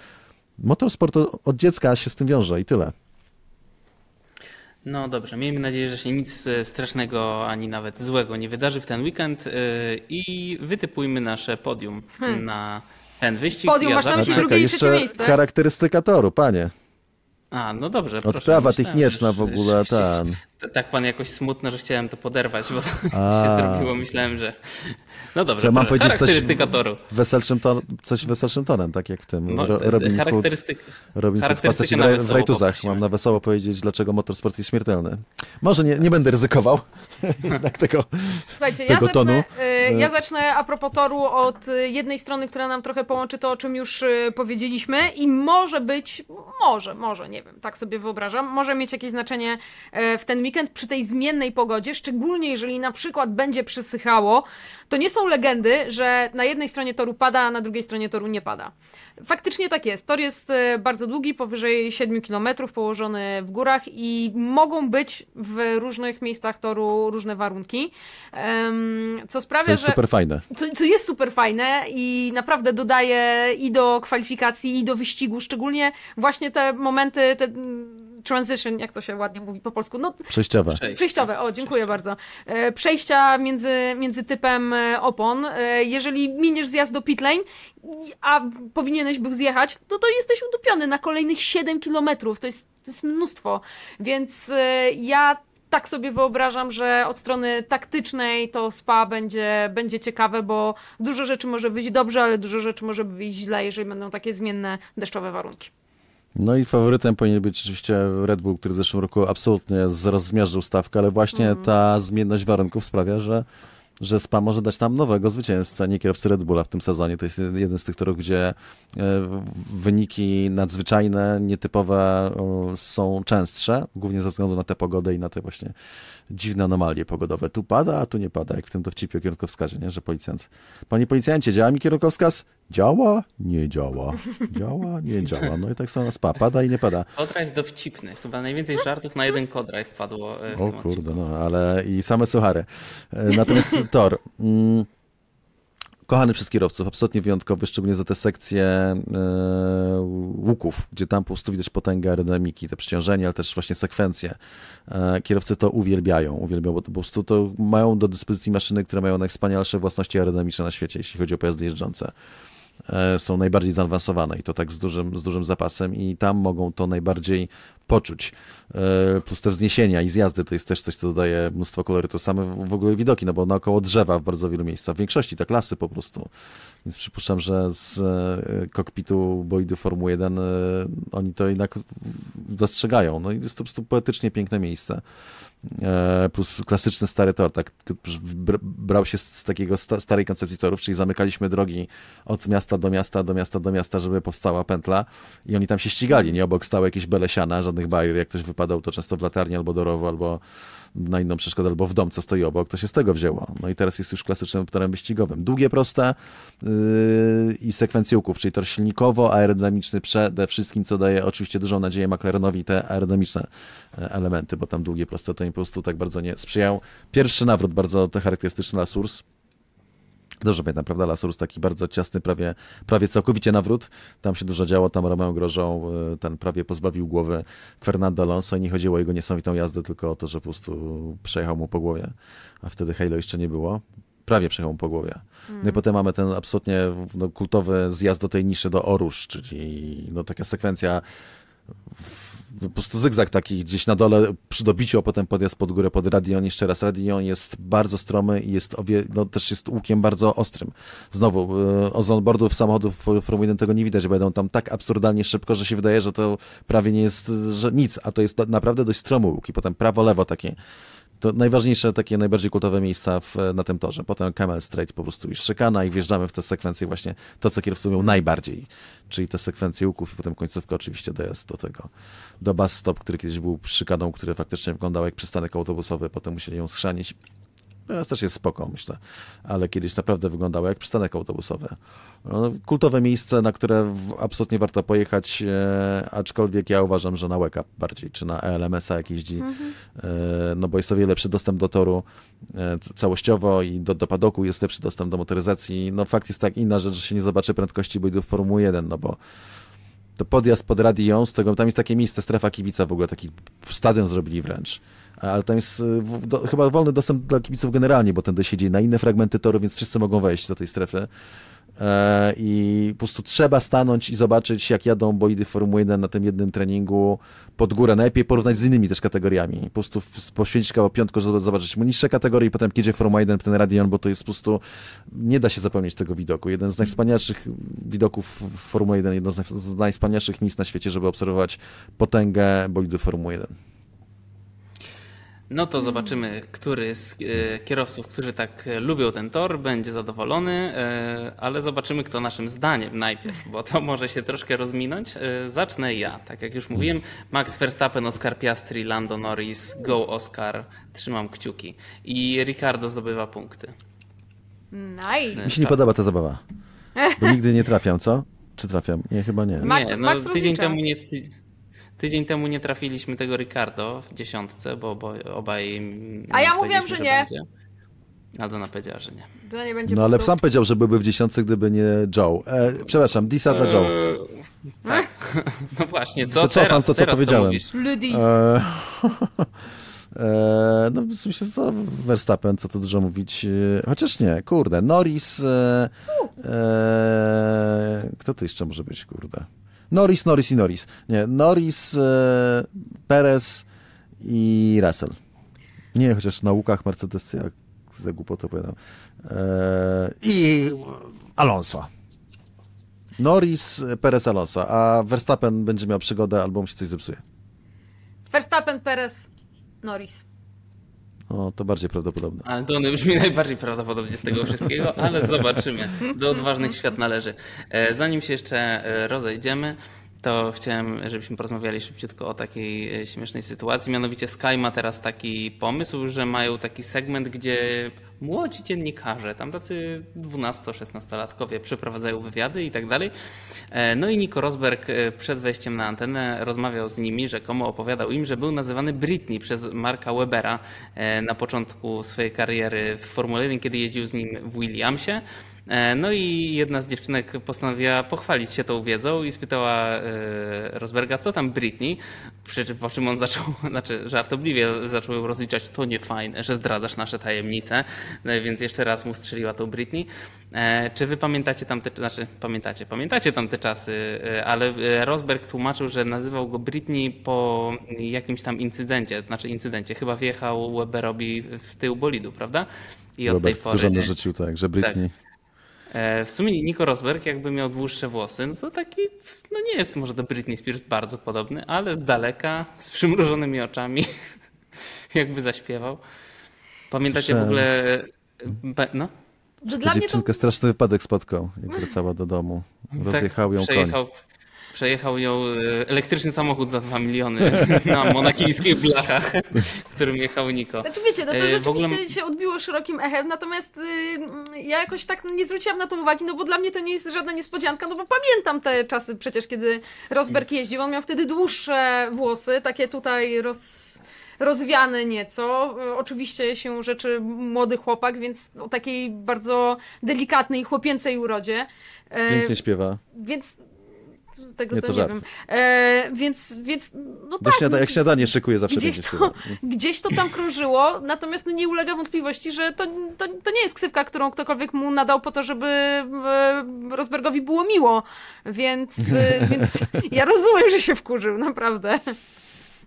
motorsport od dziecka się z tym wiąże i tyle. No dobrze, miejmy nadzieję, że się nic e, strasznego ani nawet złego nie wydarzy w ten weekend e, i wytypujmy nasze podium na ten wyścig. Podium masz na myśli drugie i trzecie miejsce? charakterystyka toru, panie. A, no dobrze. proszę, Odprawa myślałem, techniczna w ogóle, ten. Tak pan jakoś smutno, że chciałem to poderwać, bo to A. się zrobiło. Myślałem, że. No dobrze, Co, mam powiedzieć coś charakterystyka toru. weselszym ton, coś weselszym tonem, tak jak w tym No, Ro, Robin Hood. charakterystyk... Robin Hood charakterystykę faceci w, w rajtuzach. Mam na wesoło powiedzieć, dlaczego motorsport jest śmiertelny. Może nie, nie będę ryzykował jednak tego. Słuchajcie, ja tego zacznę, tonu. y, ja zacznę a propos toru od jednej strony, która nam trochę połączy to, o czym już powiedzieliśmy i może być, może, może, nie wiem, tak sobie wyobrażam, może mieć jakieś znaczenie e, w ten weekend przy tej zmiennej pogodzie, szczególnie jeżeli na przykład będzie przysychało, to nie są legendy, że na jednej stronie toru pada, a na drugiej stronie toru nie pada. Faktycznie tak jest. Tor jest e, bardzo długi, powyżej 7 km, położony w górach i mogą być w różnych miejscach toru różne warunki, co sprawia, Co jest że... super fajne. Co, co jest super fajne i naprawdę dodaje i do kwalifikacji, i do wyścigu, szczególnie właśnie te momenty, te mm, transition, jak to się ładnie mówi po polsku, no Przejściowe. Przejściowe, o, dziękuję bardzo. E, Przejścia między, między typem e, opon. Jeżeli miniesz zjazd do pit lane, a powinieneś był zjechać, to to jesteś udupiony na kolejnych 7 kilometrów. To jest, to jest mnóstwo. Więc e, ja tak sobie wyobrażam, że od strony taktycznej to spa będzie, będzie ciekawe, bo dużo rzeczy może wyjść dobrze, ale dużo rzeczy może wyjść źle, jeżeli będą takie zmienne deszczowe warunki. No i faworytem powinien być oczywiście Red Bull, który w zeszłym roku absolutnie rozmierzył stawkę, ale właśnie ta zmienność warunków sprawia, że, że SPA może dać nam nowego zwycięzcę, nie kierowcy Red Bulla w tym sezonie. To jest jeden z tych torów, gdzie e, wyniki nadzwyczajne, nietypowe są częstsze, głównie ze względu na tę pogodę i na te właśnie dziwne anomalie pogodowe. Tu pada, a tu nie pada, jak w tym dowcipie o kierunkowskazie, nie? że policjant. Panie policjancie, działa mi kierunkowskaz? Działa? Nie działa. Działa? Nie działa. No i tak samo SPA. Pada i nie pada. Kodraś dowcipny. Chyba najwięcej żartów na jeden kodraj wpadło e, w O kurde, no, ale i same suchary. E, Natomiast tor. Mm, kochany przez kierowców, absolutnie wyjątkowy, szczególnie za te sekcje e, łuków, gdzie tam po prostu widać potęgę aerodynamiki, te przyciążenie, ale też właśnie sekwencje. E, kierowcy to uwielbiają, uwielbiają, bo to po prostu to mają do dyspozycji maszyny, które mają najwspanialsze własności aerodynamiczne na świecie, jeśli chodzi o pojazdy jeżdżące są najbardziej zaawansowane i to tak z dużym, z dużym zapasem i tam mogą to najbardziej poczuć. E, Plus te wzniesienia i zjazdy to jest też coś, co dodaje mnóstwo kolorytu. Same w ogóle widoki, no bo naokoło drzewa w bardzo wielu miejscach. W większości tak lasy po prostu. Więc przypuszczam, że z e, kokpitu bolidu Formuły 1 e, oni to jednak dostrzegają. No i jest to po prostu poetycznie piękne miejsce. Plus klasyczny stary tor, tak br- brał się z takiego sta- starej koncepcji torów, czyli zamykaliśmy drogi od miasta do miasta, do miasta do miasta, żeby powstała pętla i oni tam się ścigali, nie obok stały jakieś belesiana, żadnych barier, jak ktoś wypadał, to często w latarni albo do rowu, albo na inną przeszkodę, albo w dom, co stoi obok, to się z tego wzięło. No i teraz jest już klasycznym torem wyścigowym. Długie, proste yy, i sekwencje czyli tor silnikowo, aerodynamiczny przede wszystkim, co daje oczywiście dużą nadzieję McLarenowi te aerodynamiczne e, elementy, bo tam długie, proste to im po prostu tak bardzo nie sprzyjają. Pierwszy nawrót bardzo te charakterystyczny La Source, Dobrze pamiętam, prawda? Lasurus taki bardzo ciasny, prawie, prawie całkowicie nawrót. Tam się dużo działo, tam Romeo Grożą e, ten prawie pozbawił głowy Fernando Alonso i nie chodziło o jego niesamowitą jazdę, tylko o to, że po prostu przejechał mu po głowie, a wtedy Halo jeszcze nie było. Prawie przejechał mu po głowie. No i potem mamy ten absolutnie no, kultowy zjazd do tej niszy do Orusz, czyli no, taka sekwencja w- po prostu zygzak taki gdzieś na dole przy dobiciu, a potem podjazd pod górę pod Radion. Jeszcze raz, Radion jest bardzo stromy i jest obie, no, też jest łukiem bardzo ostrym. Znowu, e, z onboardów samochodów Formuły 1 tego nie widać, będą tam tak absurdalnie szybko, że się wydaje, że to prawie nie jest że nic, a to jest naprawdę dość stromy łuk i potem prawo-lewo takie. To najważniejsze, takie najbardziej kultowe miejsca w, na tym torze. Potem Camel Straight po prostu już szykana i wjeżdżamy w te sekwencje właśnie to, co kierowcy lubią najbardziej, czyli te sekwencje łuków i potem końcówka oczywiście dojazd do tego, do bus stop, który kiedyś był szykaną, który faktycznie wyglądał jak przystanek autobusowy, potem musieli ją schrzanić. Teraz też jest spoko, myślę, ale kiedyś naprawdę wyglądało jak przystanek autobusowy. No, kultowe miejsce, na które absolutnie warto pojechać, e, aczkolwiek ja uważam, że na Up bardziej, czy na ELMS-a jak jeździ, e, no bo jest o wiele lepszy dostęp do toru e, całościowo i do, do padoku jest lepszy dostęp do motoryzacji. No fakt jest tak inna rzecz, że się nie zobaczy prędkości bojdów Formuły 1, no bo to podjazd pod Radion, z tego tam jest takie miejsce, strefa kibica w ogóle, taki stadion zrobili wręcz. Ale tam jest y, do, chyba wolny dostęp dla kibiców generalnie, bo ten siedzi na inne fragmenty toru, więc wszyscy mogą wejść do tej strefy. E, I po prostu trzeba stanąć i zobaczyć, jak jadą bolidy Formuły 1 na tym jednym treningu pod górę. Najlepiej porównać z innymi też kategoriami. Po prostu poświęcić kawał piątkę, żeby zobaczyć mu niższe kategorie i potem jedzie Formuła 1 ten Radion, bo to jest po prostu, nie da się zapomnieć tego widoku. Jeden z najwspanialszych widoków Formuły 1, jedno z naj- z najwspanialszych miejsc na świecie, żeby obserwować potęgę bolidu Formuły 1. No to zobaczymy, który z e, kierowców, którzy tak e, lubią ten tor, będzie zadowolony, e, ale zobaczymy, kto naszym zdaniem najpierw, bo to może się troszkę rozminąć. Zacznę ja. Tak jak już mówiłem, Max Verstappen, Oscar Piastri, Lando Norris, go Oscar, trzymam kciuki. I Ricardo zdobywa punkty. Nice. Mi się nie podoba ta zabawa. Bo nigdy nie trafiam, co? Czy trafiam? Nie, chyba nie. Max- nie, no, Max tydzień, temu nie, ty, tydzień temu nie trafiliśmy tego Ricardo w dziesiątce, bo, bo obaj. A ja mówiłam, powiedzieliśmy, że nie. Będzie. Aldona powiedziała, że nie. To nie będzie No ale sam powiedział, że byłby w dziesiątce, gdyby nie Joe. E, przepraszam, Disa dla Joe. Eee, tak. No właśnie, co Wycofam teraz? to, co teraz powiedziałem. mówisz? Ludis. E, e, no w sensie co Verstappen, co tu dużo mówić. e, Chociaż nie, kurde. Norris. E, e, kto to jeszcze może być, kurde? Norris, Norris i Norris. Nie, Norris, e, Perez i Russell. Nie, chociaż na łukach Mercedes, jak za głupotę opowiadam. E, I Alonso. Norris, Perez, Alonso, a Verstappen będzie miał przygodę albo mu się coś zepsuje. Verstappen, Perez, Norris. O, to bardziej prawdopodobne. Ale Dony brzmi najbardziej prawdopodobnie z tego wszystkiego, ale zobaczymy. Do odważnych świat należy. E, Zanim się jeszcze e, rozejdziemy, to chciałem, żebyśmy porozmawiali szybciutko o takiej e, śmiesznej sytuacji. Mianowicie Sky ma teraz taki pomysł, że mają taki segment, gdzie młodzi dziennikarze, tam tacy 12-16-latkowie przeprowadzają wywiady i tak dalej. E, No i Nico Rosberg e, przed wejściem na antenę rozmawiał z nimi, rzekomo opowiadał im, że był nazywany Britney przez Marka Webera e, na początku swojej kariery w Formule 1, kiedy jeździł z nim w Williamsie. E, No i jedna z dziewczynek postanowiła pochwalić się tą wiedzą i spytała e, Rosberga, co tam Britney, przy czym- po czym on zaczął, znaczy żartobliwie zaczął ją rozliczać, to nie fajne, że zdradzasz nasze tajemnice, no, więc jeszcze raz mu strzeliła tą Britney. E, Czy wy pamiętacie tam te, znaczy pamiętacie, pamiętacie tam te czasy, ale Rosberg tłumaczył, że nazywał go Britney po jakimś tam incydencie, znaczy incydencie, chyba wjechał Weberowi w tył bolidu, prawda? I od tej Robert pory... wkurzony rzucił tak, że Britney. E, W sumie Nico Rosberg, jakby miał dłuższe włosy, no to taki, no nie jest może do Britney Spears bardzo podobny, ale z daleka, z przymrużonymi oczami, jakby zaśpiewał. Pamiętacie w Słyszałem. ogóle. be- No? Że dla mnie to dziewczynkę straszny wypadek spotkał, jak wracała do domu. Rozjechał ją koń. Tak, przejechał, przejechał ją e, elektryczny samochód za 2 miliony na monakijskich blachach, którym jechał Niko. Znaczy wiecie, no to E, w ogóle- rzeczywiście się odbiło szerokim echem, natomiast y, ja jakoś tak nie zwróciłam na to uwagi, no bo dla mnie to nie jest żadna niespodzianka, no bo pamiętam te czasy przecież, kiedy Rosberg jeździł, on miał wtedy dłuższe włosy, takie tutaj roz, rozwiane nieco, oczywiście się rzeczy młody chłopak, więc o takiej bardzo delikatnej, chłopięcej urodzie. E, Pięknie śpiewa. Więc tego Nie, to, to nie wiem. E, więc, więc no tak. śniada- no, jak śniadanie szykuje, zawsze Gdzieś to, gdzieś to tam krążyło, natomiast no nie ulega wątpliwości, że to, to, to nie jest ksywka, którą ktokolwiek mu nadał po to, żeby e, Rosbergowi było miło. Więc, e, więc ja rozumiem, że się wkurzył, naprawdę.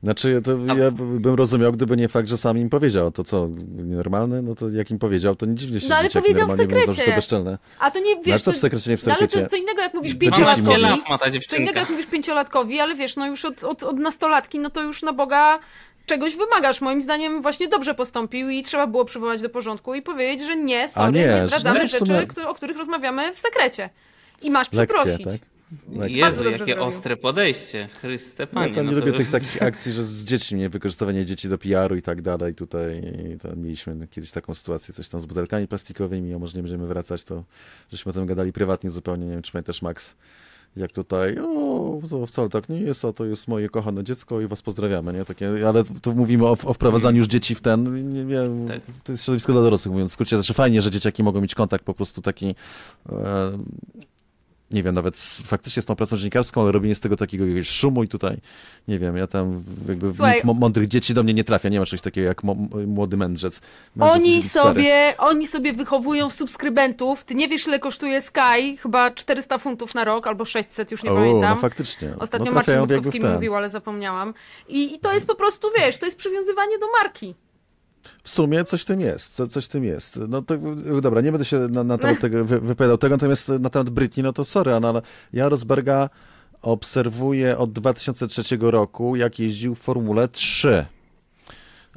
Znaczy, to ja bym rozumiał, gdyby nie fakt, że sam im powiedział. To co, nienormalne? No to jak im powiedział, to nie dziwnie się No, ale dzieciaki powiedział w sekrecie. to bezczelne. A to nie No, ale wiesz. co to, w sekrecie, nie w no, ale to sekrecie? co innego, jak mówisz Do dzieci 12 pięciolatkowi. mówię. lat ma ta Co innego, jak mówisz pięciolatkowi, ale wiesz, no już od, od, od nastolatki, no to już na Boga czegoś wymagasz. Moim zdaniem właśnie dobrze postąpił i trzeba było przywołać do porządku i powiedzieć, że nie, sorry, nie, nie, zdradzamy w rzeczy, o których rozmawiamy w sekrecie. I masz Lekcje, przeprosić. tak? Tak. Jezu, jakie zrobił. ostre podejście. Chryste Ja panie. tam nie no lubię już- tych takich akcji, że z dziećmi, nie? wykorzystywanie dzieci do PR-u i tak dalej. Tutaj mieliśmy kiedyś taką sytuację, coś tam z butelkami plastikowymi, a może nie będziemy wracać, to żeśmy o tym gadali prywatnie zupełnie, nie wiem, czy pamiętasz Max, jak tutaj, o, to wcale tak nie jest, a to jest moje kochane dziecko i was pozdrawiamy, nie? Takie, ale tu mówimy o, o wprowadzaniu już dzieci w ten, nie wiem, Tak. to jest środowisko dla dorosłych, mówiąc w skrócie, znaczy fajnie, że dzieciaki mogą mieć kontakt po prostu taki, e, nie wiem, nawet z, faktycznie z tą pracą dziennikarską, ale robienie z tego takiego jakiegoś szumu i tutaj, nie wiem, ja tam jakby Słuchaj- mądrych dzieci do mnie nie trafia, nie ma czegoś takiego jak młody mędrzec. Mędrzec Oni sobie, oni sobie wychowują subskrybentów. Ty nie wiesz, ile kosztuje Sky? Chyba 400 funtów na rok albo 600, już nie O, pamiętam. no faktycznie. Ostatnio no, Marcin ten. mówił, ale zapomniałam. I, I to jest po prostu, wiesz, to jest przywiązywanie do marki. W sumie coś w tym jest, co, coś w tym jest. No to, dobra, nie będę się na, na temat tego wy, wypowiadał tego, natomiast na temat Britney, no to sorry, ale ja Rosberga obserwuję od 2003 roku, jak jeździł w Formule 3.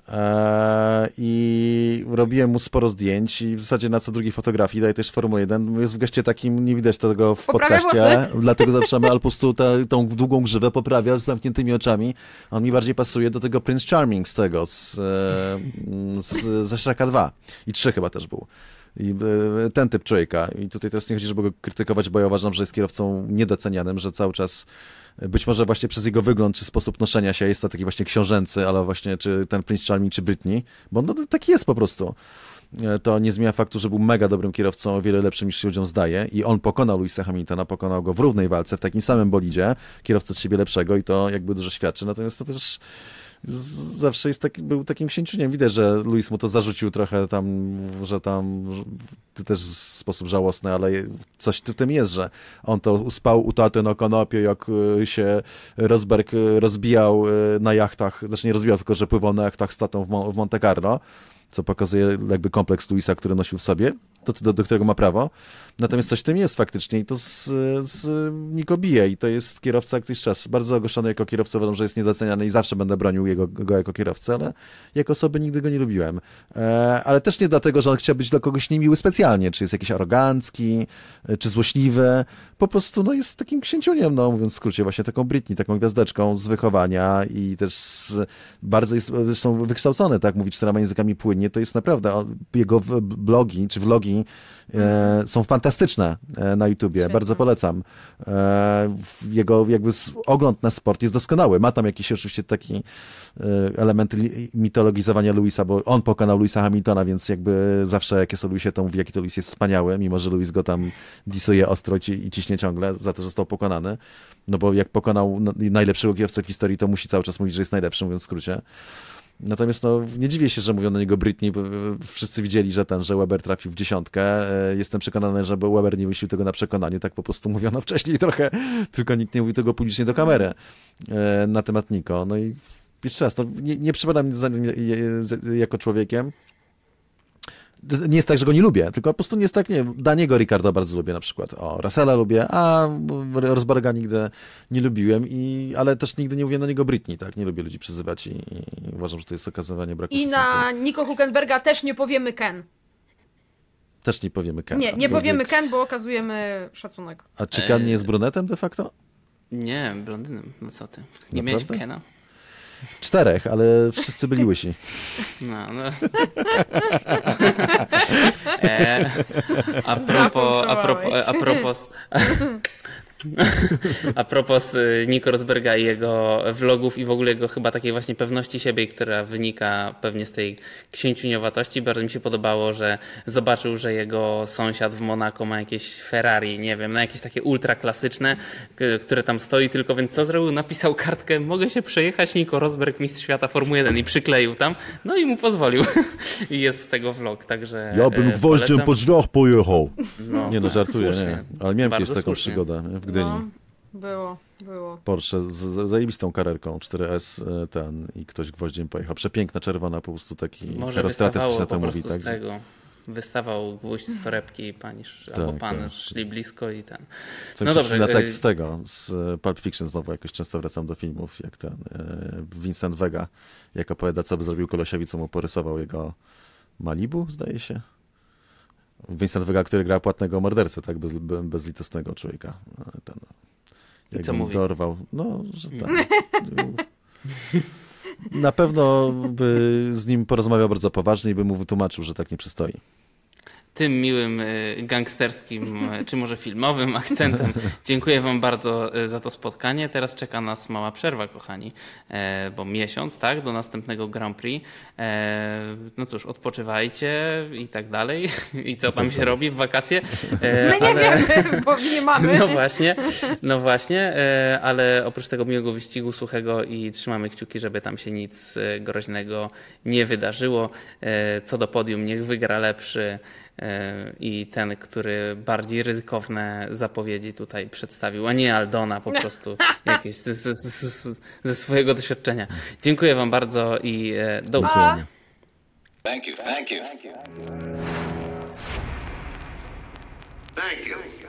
E, I robiłem mu sporo zdjęć i w zasadzie na co drugiej fotografii daje też Formuły 1. Jest w geście takim, nie widać tego w Poprawia podcaście, dlatego zaczynamy ale po prostu tę- tą długą grzywę poprawia z zamkniętymi oczami. On mi bardziej pasuje do tego Prince Charming z tego, z, e, z, ze Shreka 2 i 3 chyba też był. I e, ten typ człowieka. I tutaj teraz nie chodzi, żeby go krytykować, bo ja uważam, że jest kierowcą niedocenianym, że cały czas być może właśnie przez jego wygląd czy sposób noszenia się jest to taki właśnie książęcy, ale właśnie czy ten Prince Charming, czy Britney, bo no, taki jest po prostu. E, To nie zmienia faktu, że był mega dobrym kierowcą, o wiele lepszym niż się ludziom zdaje i on pokonał Louisa Hamiltona, pokonał go w równej walce, w takim samym bolidzie, kierowcę z siebie lepszego i to jakby dużo świadczy, natomiast to też zawsze jest taki, był takim księciuniem. Widać, że Luis mu to zarzucił trochę tam, że tam ty też w sposób żałosny, ale coś w tym jest, że on to spał u taty na kanapie, jak y, się Rosberg y, rozbijał y, na jachtach, znaczy nie rozbijał, tylko że pływał na jachtach z tatą w Monte Carlo, co pokazuje jakby kompleks Luisa, który nosił w sobie, do, do, do którego ma prawo. Natomiast coś w tym jest faktycznie i to z, z bije i to jest kierowca jakiś czas. Bardzo ogłoszony jako kierowca, uważam, że jest niedoceniany i zawsze będę bronił jego, go jako kierowcę, ale jako osoby nigdy go nie lubiłem. E, ale też nie dlatego, że on chciał być dla kogoś niemiły specjalnie, czy jest jakiś arogancki, e, czy złośliwy. Po prostu no, jest takim księciuniem, no mówiąc w skrócie, właśnie taką Britney, taką gwiazdeczką z wychowania i też z, bardzo jest zresztą wykształcony, tak, mówi czterema językami płynnie, to jest naprawdę, jego blogi, czy vlogi e, są fantastyczne e, na YouTubie, Świetne. bardzo polecam. E, jego jakby ogląd na sport jest doskonały. Ma tam jakieś oczywiście taki e, elementy li- mitologizowania Louisa, bo on pokonał Louisa Hamiltona, więc jakby zawsze jak jest o Louisie, to mówi, jaki to Louis jest wspaniały, mimo że Louis go tam disuje ostro i ci- i ciśnie ciągle za to, że został pokonany. No bo jak pokonał najlepszego kierowcę w historii, to musi cały czas mówić, że jest najlepszym, mówiąc w skrócie. Natomiast no, nie dziwię się, że mówią na niego Britney, bo e, wszyscy widzieli, że ten, że Weber trafił w dziesiątkę. E, Jestem przekonany, że Weber nie wysił tego na przekonaniu, tak po prostu mówiono wcześniej trochę, tylko nikt nie mówił tego publicznie do kamery e, na temat Niko. No i jeszcze raz, no, nie, nie przypada mi za nim jako człowiekiem. Nie jest tak, że go nie lubię, tylko po prostu nie jest tak, nie Daniego Ricardo bardzo lubię na przykład, o, Russella lubię, a Rosberga nigdy nie lubiłem, i, ale też nigdy nie mówię na niego Britney, tak, nie lubię ludzi przyzywać i, i uważam, że to jest okazywanie braku I na Nico Huckenberga też nie powiemy Ken. Też nie powiemy Ken. Nie, nie powiemy Ken, bo okazujemy szacunek. A czy Ken nie jest brunetem de facto? Nie, blondynem, no co ty. Nie miałeś Naprawdę? Kena? Czterech, ale wszyscy byli łysi. No, no. e, a propos, a propos, a propos, a propos y, Nico Rosberga i jego vlogów i w ogóle jego chyba takiej właśnie pewności siebie, która wynika pewnie z tej księciuniowatości. Bardzo mi się podobało, że zobaczył, że jego sąsiad w Monako ma jakieś Ferrari, nie wiem, no jakieś takie ultra klasyczne, które tam stoi, tylko więc co zrobił? Napisał kartkę, mogę się przejechać, Nico Rosberg, mistrz świata Formuły 1 i przykleił tam, no i mu pozwolił. I jest z tego vlog, także Ja bym e, gwoździem po drzwiach pojechał. No, Nie no, żartuję, słusznie. nie. Ale miałem kiedyś taką słusznie. przygodę nie, Gdyni. No, było, było. Porsche z, z zajebistą karerką 4S e, ten i ktoś gwoździem pojechał. Przepiękna, czerwona, po prostu taki Może wystawało na po to mówi. prostu Tak? z tego. Wystawał gwóźdź z torebki i pani sz- albo Tak, pan tak. szli blisko i ten. Co No dobrze, przypomina y- tekst z tego, z e, Pulp Fiction znowu jakoś często wracam do filmów, jak ten e, Vincent Vega, jak opowiada, co by zrobił kolesiowi, co mu porysował jego Malibu, zdaje się. Vincent Vega, który gra płatnego mordercę, tak, bez, be- bezlitosnego człowieka. E, Ten, jak co go mówi? dorwał, no, że tak. Na pewno by z nim porozmawiał bardzo poważnie i by mu wytłumaczył, że tak nie przystoi. Tym miłym y, gangsterskim, y, czy może filmowym akcentem dziękuję Wam bardzo y, za to spotkanie. Teraz czeka nas mała przerwa, kochani, e, bo miesiąc, tak, do następnego Grand Prix. E, No cóż, odpoczywajcie i tak dalej. I co tam się robi w wakacje? E, My nie ale- wiemy, bo nie mamy. No właśnie, no właśnie, e, ale oprócz tego miłego wyścigu suchego i trzymamy kciuki, żeby tam się nic e, groźnego nie wydarzyło. E, Co do podium, niech wygra lepszy e, i ten, który bardziej ryzykowne zapowiedzi tutaj przedstawił, a nie Aldona po prostu jakieś ze, ze, ze, ze swojego doświadczenia. Dziękuję Wam bardzo i e, do usłyszenia. Thank you. Thank you. Thank you.